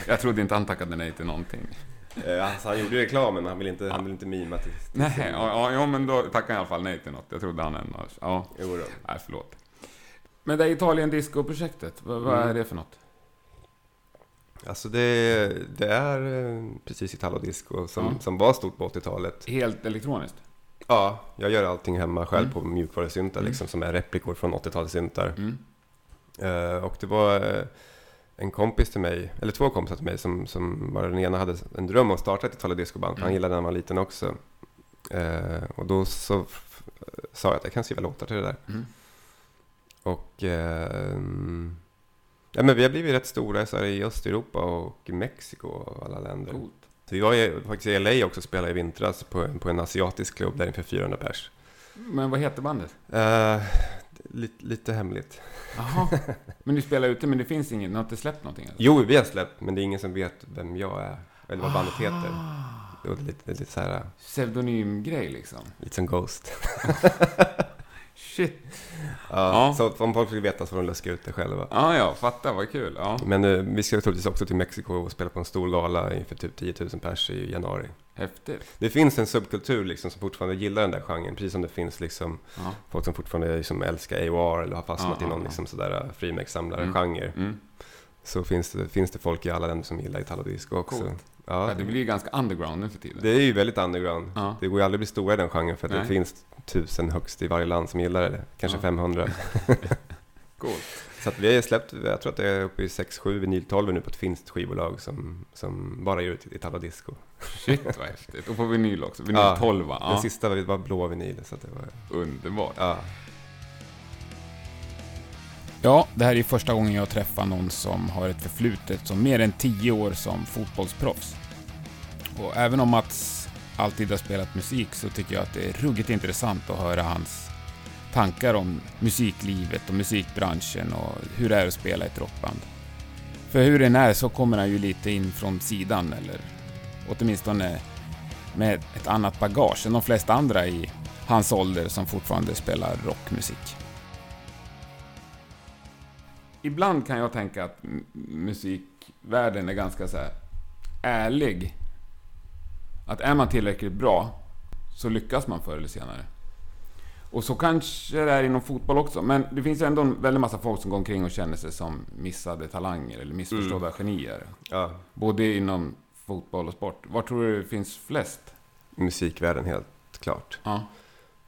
jag trodde inte han tackade nej till någonting. Eh, Alltså, han gjorde reklamen, men han ville inte, han ville inte mima till... till Nej, ja, ja, ja, men då tackade han i alla fall nej till något. Jag trodde han ändå... Ja, Jo då. nej, förlåt. Men det Italien Disco-projektet, vad, vad är Mm. det för något? Alltså det, det är eh, precis Italo Disco som, Ja. som var stort på 80-talet. Helt elektroniskt? Ja, jag gör allting hemma själv Mm. på mjukvarusyntar Mm. liksom, som är replikor från 80-talssyntar. Mm. Eh, och det var eh, en kompis till mig, eller två kompisar till mig, som, som bara den ena hade en dröm om att starta ett Italo Disco-band. för Han Mm. gillade när han var liten också. Eh, och då så sa jag att jag kan skriva låtar till det där. Mm. Och ehm, ja, men vi har blivit rätt stora så här, i Östeuropa och Mexiko och alla länder. Coolt. Så vi var i, faktiskt i LA också och spelade i vintras på, en- på en asiatisk klubb där inför 400 pers. Men vad heter bandet? Eh, lite, lite hemligt. Jaha. Men du spelar ute, men det finns ingen, ni har inte släppt någonting? Eller? Jo, vi har släppt, men det är ingen som vet vem jag är. Eller vad bandet heter. Ah, Det var lite, lite så här, Pseudonymgrej liksom. lite som Ghost. Shit. Ja, ja. Så om folk vill veta så får de luska ut det själva. Ja, ja, fattar, vad kul. Ja. Men uh, vi ska troligtvis också till Mexiko och spela på en stor gala inför typ 10 000 pers i januari. Häftigt. Det finns en subkultur liksom som fortfarande gillar den där genren, precis som det finns liksom ja. folk som fortfarande liksom älskar AOR eller har fastnat ja, i någon liksom sådär uh, frimärkssamlare-genre. Mm. Mm. Så finns det, finns det folk i alla länder som gillar Italo Disco också. Coolt. Ja. det blir ju ganska underground nu för tiden. Det är ju väldigt underground. Ja. Det går ju aldrig att bli stora i den genren för att Nej. det finns tusen högst i varje land som gillar det. Kanske ja. 500. cool. Så att vi har släppt, jag tror att det är uppe i 6-7 vinyl 12 nu på ett finskt skivbolag som, som bara gör Italo Disco. Shit vad häftigt. Och på vinyl också. Vinyl ja, 12 va? Ja. Den sista var blå vinyl. Så det var... Underbart. Ja. Ja, det här är första gången jag träffar någon som har ett förflutet som mer än 10 år som fotbollsproffs. Och även om Mats alltid har spelat musik så tycker jag att det är ruggigt intressant att höra hans tankar om musiklivet och musikbranschen och hur det är att spela i ett rockband. För hur den är så kommer han ju lite in från sidan, eller åtminstone med ett annat bagage än de flesta andra i hans ålder som fortfarande spelar rockmusik. Ibland kan jag tänka att musikvärlden är ganska så ärlig. Att är man tillräckligt bra så lyckas man förr eller senare. Och så kanske det är inom fotboll också, men det finns ändå en väldig massa folk som går omkring och känner sig som missade talanger eller missförstådda mm. genier. Ja. Både inom fotboll och sport. Var tror du det finns flest? Musikvärlden helt klart. Ja.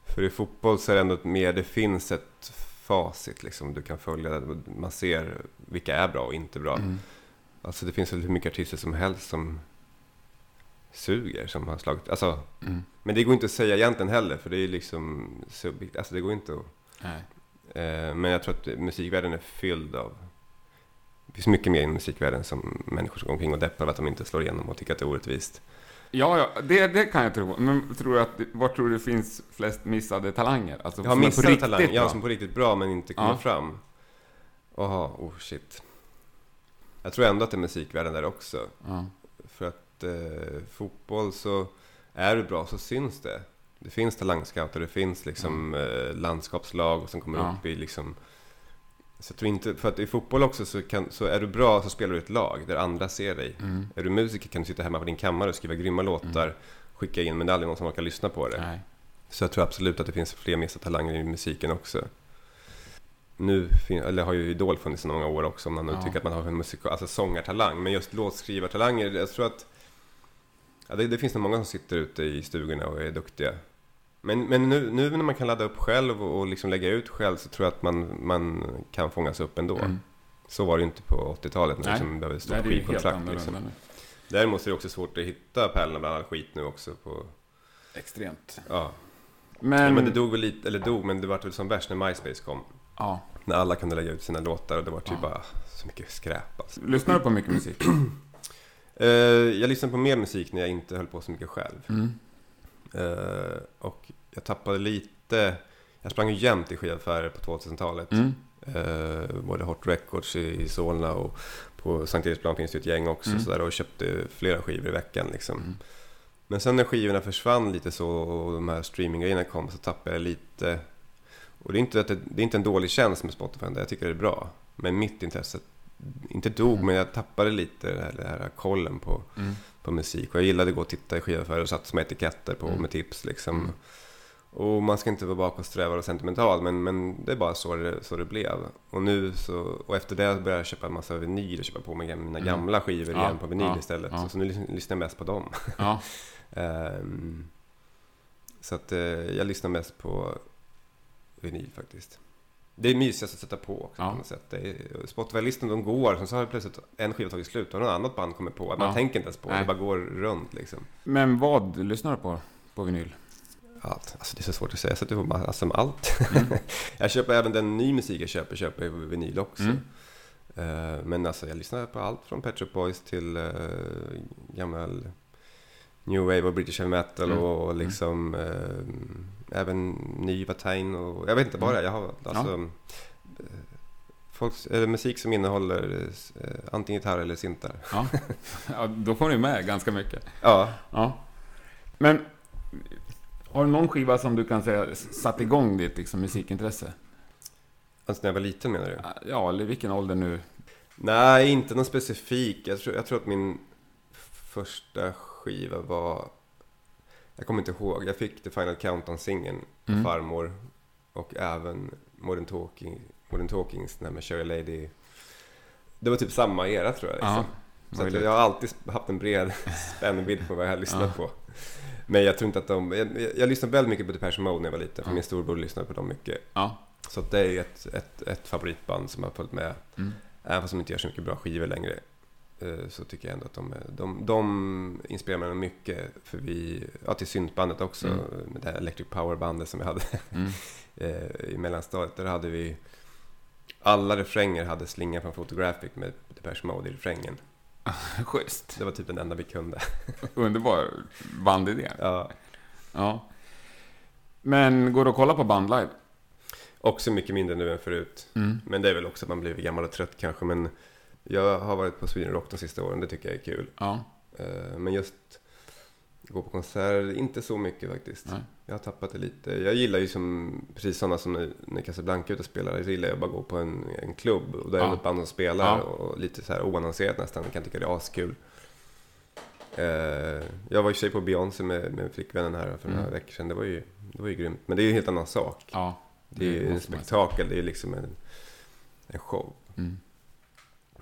För i fotboll så är det ändå mer, det finns ett facit liksom. Du kan följa, man ser vilka är bra och inte bra. Mm. Alltså det finns väl hur mycket artister som helst som suger som har slagit, alltså. Mm. Men det går inte att säga egentligen heller för det är liksom subjektivt, alltså det går inte att. Eh, men jag tror att musikvärlden är fylld av det finns mycket mer i musikvärlden som människor som går omkring och deppar att de inte slår igenom och tycker att det är orättvist. Ja, ja det, det kan jag tro. Men tror att, var tror du det finns flest missade talanger? Alltså, ja, missade talanger. Ja, som på riktigt bra men inte kommer ja. fram. Jaha, oh shit. Jag tror ändå att det är musikvärlden där också. Ja. För att eh, fotboll så, är du bra så syns det. Det finns talangscouter, det finns liksom mm. eh, landskapslag som kommer ja. upp i liksom så jag tror inte, för att i fotboll också så, kan, så är du bra så spelar du ett lag där andra ser dig. Mm. Är du musiker kan du sitta hemma på din kammare och skriva grymma låtar, mm. skicka in, men det är aldrig någon som orkar lyssna på det. Nej. Så jag tror absolut att det finns fler missade talanger i musiken också. Nu eller har ju Idol funnits i många år också, om man nu ja. tycker att man har en musik, alltså sångartalang. Men just låtskrivartalanger, jag tror att ja, det, det finns nog många som sitter ute i stugorna och är duktiga. Men, men nu, nu när man kan ladda upp själv och liksom lägga ut själv så tror jag att man, man kan fångas upp ändå. Mm. Så var det ju inte på 80-talet när liksom behövde stå skivkontrakt. Liksom. Däremot är det också svårt att hitta pärlorna bland all skit nu också. På... Extremt. Ja. Men... Ja, men det dog väl lite, eller dog, men det var väl som värst när MySpace kom. Ja. När alla kunde lägga ut sina låtar och det var typ ja. bara så mycket skräp. Alltså. Lyssnar du på mycket musik? uh, jag lyssnar på mer musik när jag inte höll på så mycket själv. Mm. Uh, och jag tappade lite, jag sprang ju jämt i skivaffärer på 2000-talet. Mm. Uh, både Hot Records i, i Solna och på Sankt Eriksplan finns det ett gäng också. Mm. Så där, och köpte flera skivor i veckan liksom. Mm. Men sen när skivorna försvann lite så och de här streaminggrejerna kom så tappade jag lite. Och det är inte, det, det är inte en dålig tjänst med Spotify, jag tycker det är bra. Men mitt intresse, inte dog, mm. men jag tappade lite det här, det här kollen på, mm. På musik. Och jag gillade att gå och titta i skivaffärer och satt som etiketter på mm. med tips liksom. Mm. Och man ska inte vara bakåtsträvare och sentimental, men, men det är bara så det, så det blev. Och nu så, och efter det började jag köpa en massa vinyl och köpa på mig mina mm. gamla skivor ja, igen på vinyl ja, istället. Ja. Så, så, nu lyssnar jag mest på dem. um, så att uh, jag lyssnar mest på vinyl faktiskt. Det är mysigast att sätta på också ja. på något sätt. Spotify-listan de går, sen så har plötsligt en skiva tagit slut och något annat band kommer på. Man tänker inte ens på det, det bara går runt liksom. Men vad lyssnar du på, på vinyl? allt. Alltså det är så svårt att säga, jag sätter ihop alltså, allt. Mm. jag köper även den ny musik jag köper, köper jag vinyl också. Mm. Uh, men alltså jag lyssnar på allt från Pet Shop Boys till uh, gammal New Wave och British Heavy Metal mm. och mm. liksom uh, även ny Watain och jag vet inte bara, mm. jag har alltså ja. Folks, eller musik som innehåller eh, antingen gitarr eller syntar. Ja. ja, då får ni med ganska mycket. Ja. ja. Men Har du någon skiva som du kan säga satt igång ditt liksom, musikintresse? Alltså när jag var liten menar du? Ja, eller vilken ålder nu? Nej, inte någon specifik. Jag tror, jag tror att min första skiva var... Jag kommer inte ihåg. Jag fick The Final Countdown-singeln av Mm. farmor. Och även Modern, Talking, Modern Talkings, den här med Cherry Lady. Det var typ samma era tror jag. Liksom. Ja, Så jag har alltid haft en bred spännvidd på vad jag har lyssnat Ja. på. Men jag tror inte att de... Jag, jag, lyssnade väldigt mycket på Depeche Mode när jag var liten. För Ja. min storbror lyssnade på dem mycket. Så det är ett, ett, ett favoritband som har följt med. Mm. Även fast de inte gör så mycket bra skivor längre. Eh, Så tycker jag ändå att de, är- de, de inspirerar mig mycket. För vi, ja till syntbandet också. Mm. Med det här Electric Power-bandet som vi hade Mm. eh, i mellanstadiet. Där hade vi... Alla refränger hade slingan från Photographic med Depeche Mode i refrängen. Schysst. Det var typ den enda vi kunde. Underbar bandidé. Ja. Ja. Men går det att kolla på band live? Också mycket mindre nu än förut. Mm. Men det är väl också att man blir gammal och trött kanske. Men jag har varit på Sweden Rock de sista åren. Det tycker jag är kul. Ja. Eh, Men just gå på konserter, inte så mycket faktiskt. Nej. Jag har tappat det lite. Jag gillar ju som, precis sådana som när- Casablanca ute och spelar, så gillar jag bara gå på en, en klubb och där Ja. är det ett band som spelar Ja. och lite så här oannonserat nästan. Jag kan tycka det är askul. Eh, jag var i och för sig på Beyoncé med, med flickvännen här för några Mm. veckor sedan. Det var, ju, det var ju grymt. Men det är ju en helt annan sak. Ja. Det är ju en spektakel, det är liksom en, en show. Mm.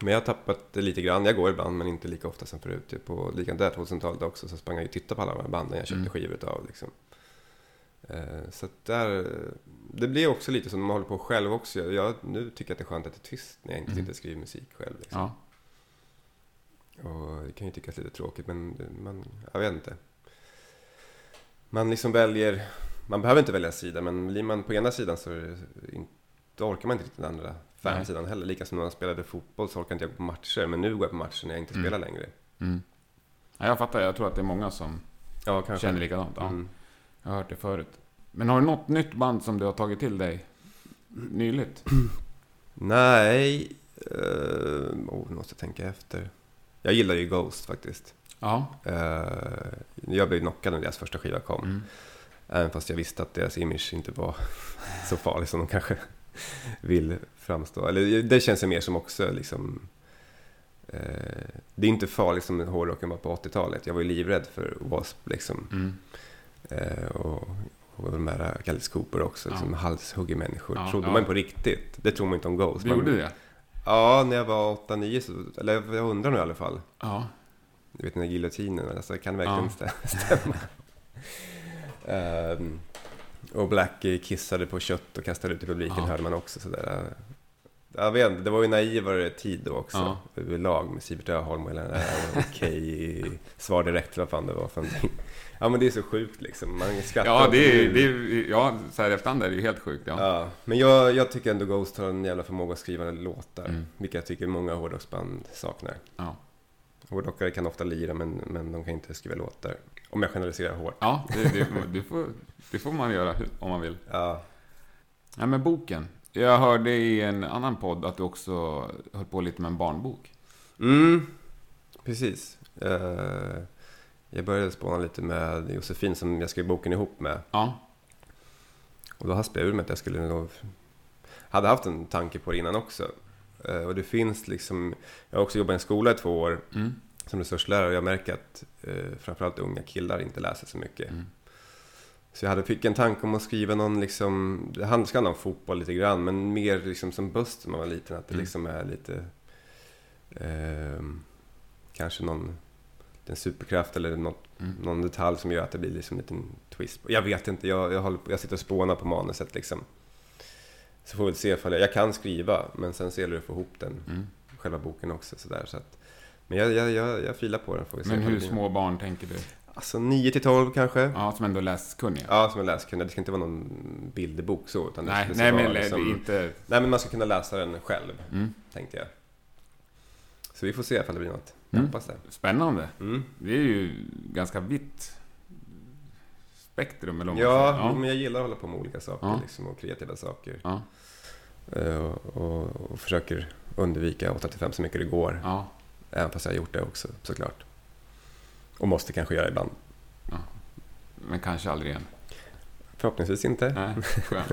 Men jag har tappat det lite grann. Jag går ibland, men inte lika ofta som förut. Typ på likadant där 2000-talet också, så sprang jag och tittade på alla de här banden jag köpte Mm. skivor utav. Liksom. Eh, så där, det blir också lite som när man håller på själv också. Jag, nu tycker jag att det är skönt att det är tyst när jag inte Mm. sitter och skriver musik själv. Liksom. Ja. Och det kan ju tyckas lite tråkigt, men man, jag vet inte. Man liksom väljer, man behöver inte välja sida, men blir man på ena sidan så är det in, då orkar man inte riktigt den andra fansidan heller. Lika som när man spelade fotboll så orkar inte jag gå på matcher, men nu går jag på matcher när jag inte Mm. spelar längre. Mm. ja. Jag fattar, jag tror att det är många som Ja, kanske. känner likadant. Ja. Mm. Jag har hört det förut. Men har du något nytt band som du har tagit till dig nyligt? Nej, uh, oh, nu måste jag tänka efter. Jag gillar ju Ghost faktiskt. Ja. Eh, jag blev knockad när deras första skiva kom. Mm. Även fast jag visste att deras image inte var så farlig som de kanske vill framstå. Eller det känns ju mer som också liksom... Eh, det är inte farligt som hårdrocken var på 80-talet. Jag var ju livrädd för W.A.S.P. liksom. Mm. Eh, och, och de här Alice Cooper också, Ja. liksom halshugger människor. Ja, Trodde ja. man på riktigt. Det tror man inte om Ghost. Du Man- gjorde det? Ja, när jag var 8-9 så... Eller jag undrar nu i alla fall. Ja. Du vet den där giljotinen, alltså, kan det verkligen Ja. stä- stämma? Ehm, och Blackie kissade på kött och kastade ut i publiken Ja. hörde man också sådär. Jag vet inte, det var ju naivare tid då också Ja. överlag med Sivert Öholm och hela det där okej, svar direkt vad fan det var för någonting. Ja men det är så sjukt liksom, man skrattar Ja, det är, det är, ja, så här efterhand är det ju helt sjukt. Ja. Ja, men jag, jag tycker ändå Ghost har en jävla förmåga att skriva låtar, Mm. vilket jag tycker många hårdrocksband saknar. Ja. Hårdrockare kan ofta lira men, men de kan inte skriva låtar. Om jag generaliserar hårt. Ja, det, det, det, får, det får man göra om man vill. Ja, Ja, men boken. Jag hörde i en annan podd att du också höll på lite med en barnbok. mm, precis. Eh, jag började spåna lite med Josefin som jag skrev boken ihop med. Ja. Och då haspade jag ur mig att jag skulle nog... Hade haft en tanke på det innan också. Eh, och det finns liksom... Jag har också jobbat i en skola i två år Mm. som resurslärare och jag märker att eh, framförallt unga killar inte läser så mycket. Mm. Så jag hade, fick en tanke om att skriva någon, liksom, det handlar om fotboll lite grann, men mer liksom som Buster när man var liten, att det Mm. liksom är lite, ehm, kanske någon en superkraft eller något, Mm. någon detalj som gör att det blir liksom en liten twist. Jag vet inte, jag, jag, på, jag sitter och spånar på manuset liksom. Så får vi se ifall jag, jag kan skriva, men sen så gäller det att få ihop den, Mm. själva boken också sådär. Så att, men jag, jag, jag, jag filar på den får vi se. Men hur små barn tänker du? Alltså 9 till 12 kanske. Ja, som ändå är läskunniga? Ja, som en läskunnig. Det ska inte vara någon bilderbok så. Utan nej, det nej men liksom, inte... nej, men man ska kunna läsa den själv, Mm. tänkte jag. Så vi får se ifall det blir något. Jag Mm. hoppas det. Spännande. Mm. Det är ju ganska vitt spektrum, eller Ja, säger. men jag gillar att hålla på med olika saker Ja. liksom, och kreativa saker. Ja. Eh, Och, och, och försöker undvika 8-5 så mycket det går. ja. Även fast jag har gjort det också, såklart. Och måste kanske göra ibland. Men kanske aldrig igen. Förhoppningsvis inte. Nej, skönt.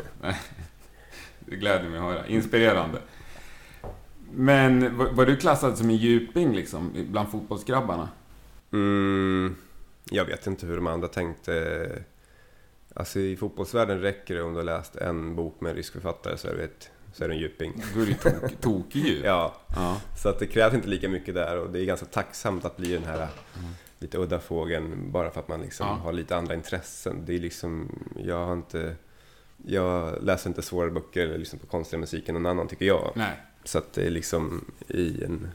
Det gläder mig att höra. Inspirerande. Men var, var du klassad som en djuping liksom, bland fotbollsgrabbarna? Mm, jag vet inte hur de andra tänkte. Alltså i fotbollsvärlden räcker det om du har läst en bok med en rysk författare så är du ett så är du en djuping. Då är du tok, tokig ja. ja, så att det krävs inte lika mycket där och det är ganska tacksamt att bli den här mm. Lite udda fågeln bara för att man liksom ja. har lite andra intressen. Det är liksom, jag har inte, jag läser inte svåra böcker eller lyssnar på konstigare musik än någon annan tycker jag. Nej. Så att det är liksom i en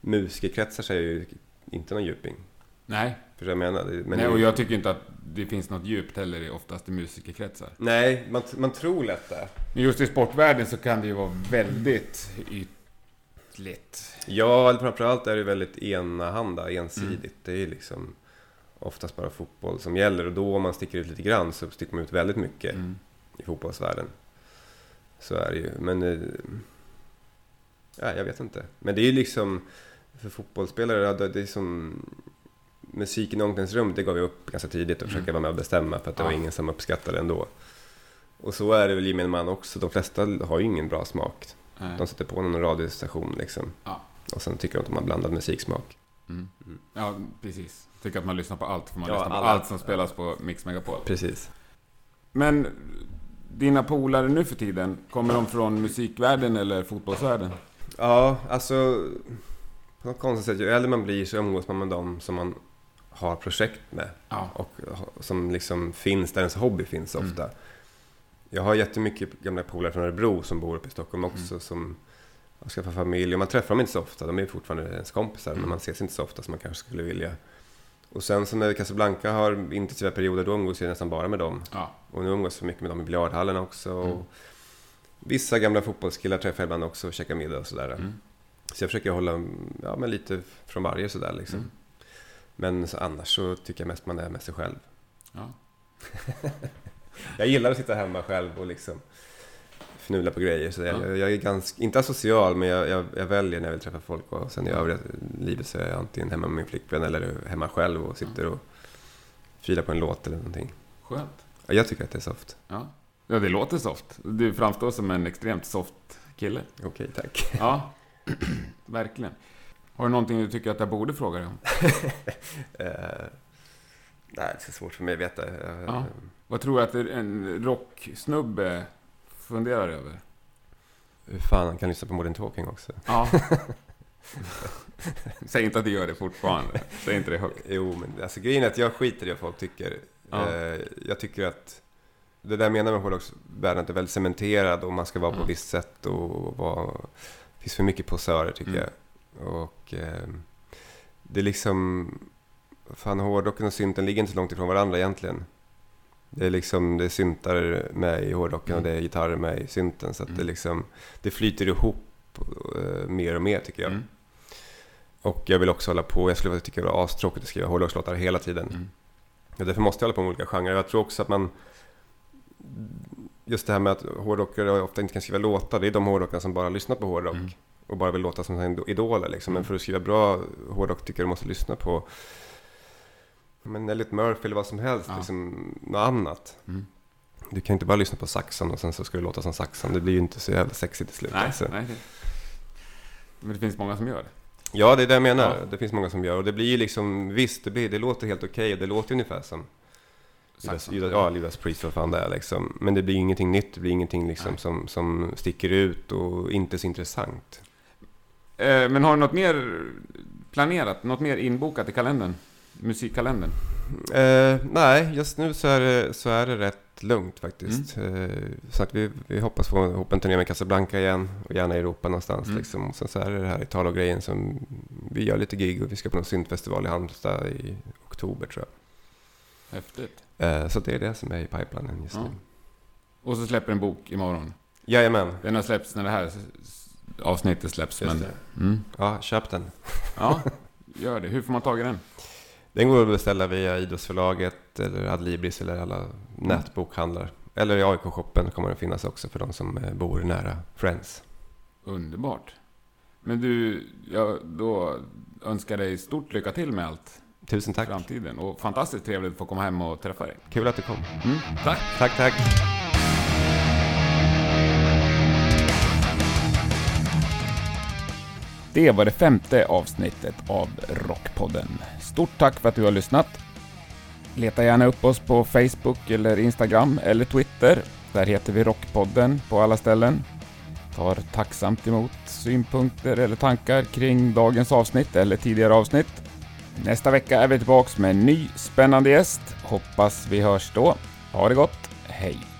musikerkretsar så är jag ju inte någon djuping. Nej. För jag menar. Men Nej, och jag tycker inte att det finns något djupt heller oftast i musikerkretsar. Nej, man, man tror lätt det. Men just i sportvärlden så kan det ju vara väldigt ytligt. Ja, framförallt är det väldigt enahanda, ensidigt. Mm. Det är liksom oftast bara fotboll som gäller. Och då om man sticker ut lite grann så sticker man ut väldigt mycket mm. i fotbollsvärlden. Så är det ju. Men... Eh, ja, jag vet inte. Men det är ju liksom... För fotbollsspelare, det är som musiken i omklädningsrummet, det gav jag upp ganska tidigt och försöka mm. vara med och bestämma för att det ja. var ingen som uppskattade det ändå. Och så är det väl gemene man också. De flesta har ju ingen bra smak. Nej. De sätter på någon radiostation liksom. Ja. Och sen tycker de att de har blandad musiksmak. Mm. Mm. Ja, precis. Tycker att man lyssnar på allt, för man ja, lyssnar på alla. allt som spelas på Mix Megapol. Precis. Men dina polare nu för tiden, kommer de från musikvärlden eller fotbollsvärlden? Ja, alltså på något konstigt sätt, ju äldre man blir så umgås man med dem som man har projekt med. Ja. Och som liksom finns där ens hobby finns ofta. Mm. Jag har jättemycket gamla polare från Örebro som bor uppe i Stockholm också. Mm. Som har skaffat familj. Och man träffar dem inte så ofta. De är fortfarande ens kompisar. Mm. Men man ses inte så ofta som man kanske skulle vilja. Och sen så när Casablanca har intensiva perioder, då umgås jag nästan bara med dem. Ja. Och nu umgås jag mycket med dem i biljardhallen också. Och mm. vissa gamla fotbollskillar träffar jag ibland också och käkar middag och sådär. Mm. Så jag försöker hålla ja, men lite från varje sådär liksom. Mm. Men så annars så tycker jag mest man är med sig själv. Ja. jag gillar att sitta hemma själv och liksom fnula på grejer. Så jag, ja. jag är ganska, inte asocial, men jag, jag, jag, väljer när jag vill träffa folk. Och sen i övriga livet så är jag antingen hemma med min flickvän eller hemma själv och sitter och filar på en låt eller någonting. Skönt. Ja, jag tycker att det är soft. Ja, ja det låter soft. Du framstår som en extremt soft kille. Okej, okay, tack. Ja, verkligen. Har du någonting du tycker att jag borde fråga dig om? uh, nej, det är svårt för mig att veta. Uh, ja. Vad tror du att en rocksnubbe funderar över? Hur fan han kan lyssna på Modern Talking också. Ja. Säg inte att du gör det fortfarande. Säg inte det högt. Jo, men alltså grejen är att jag skiter i vad folk tycker. Ja. Uh, jag tycker att det där menar med hårdrocksvärlden, att det är väldigt cementerad och man ska vara på ett visst sätt och vara... Det finns för mycket posörer tycker mm. jag. Och eh, det är liksom... Fan, hårdrocken och synten ligger inte så långt ifrån varandra egentligen. Det är liksom, det är syntar med i hårdrocken mm. och det är gitarrer med i synten. Så att mm. det liksom, det flyter ihop uh, mer och mer tycker jag. Mm. Och jag vill också hålla på, jag skulle tycka det var astråkigt att skriva hårdrockslåtar hela tiden. Mm. Och därför måste jag hålla på med olika genrer. Jag tror också att man, just det här med att hårdrockare ofta inte kan skriva låtar, det är de hårdrockarna som bara lyssnar på hårdrock. Mm och bara vill låta som idoler. Liksom. Men mm. för att skriva bra hårdrock tycker jag du måste lyssna på men Elliot Murphy eller vad som helst, ja. liksom, något annat. Mm. Du kan inte bara lyssna på Saxon och sen så ska du låta som Saxon. Det blir ju inte så jävla sexigt till slut. Nej, alltså. nej. Men det finns många som gör det. Ja, det är det jag menar. Ja. Det finns många som gör. Och det blir ju liksom, visst, det, blir, det låter helt okej. Okay, det låter ungefär som Judas, Judas, ja, Judas Priest, vad fan det är liksom. Men det blir ingenting nytt, det blir ingenting liksom som, som sticker ut och inte så intressant. Eh, men har du något mer planerat? Något mer inbokat i kalendern? Musikkalendern? Eh, nej, just nu så är, det, så är det rätt lugnt faktiskt. Mm. Eh, så att vi, vi hoppas få ihop en turné med Casablanca igen och gärna i Europa någonstans. Mm. Liksom. Och sen så är det det här Italo-grejen som vi gör lite gig och vi ska på någon syntfestival i Halmstad i oktober tror jag. Häftigt. Eh, så det är det som är i pipelinen just ja. nu. Och så släpper en bok imorgon. Jajamän. Den har släppts när det här avsnittet släpps. Men... Mm. Ja, köp den. Ja, gör det. Hur får man tag i den? Den går att beställa via Idrottsförlaget eller Adlibris eller alla nätbokhandlar. Eller i AIK-shoppen kommer den finnas också för de som eh, bor nära Friends. Underbart. Men du, jag då önskar dig stort lycka till med allt. Tusen tack. framtiden. Och fantastiskt trevligt att få komma hem och träffa dig. Kul att du kom. Mm, tack! Tack, tack. Det var det femte avsnittet av Rockpodden. Stort tack för att du har lyssnat. Leta gärna upp oss på Facebook eller Instagram eller Twitter. Där heter vi Rockpodden på alla ställen. Tar tacksamt emot synpunkter eller tankar kring dagens avsnitt eller tidigare avsnitt. Nästa vecka är vi tillbaks med en ny spännande gäst. Hoppas vi hörs då. Ha det gott. Hej!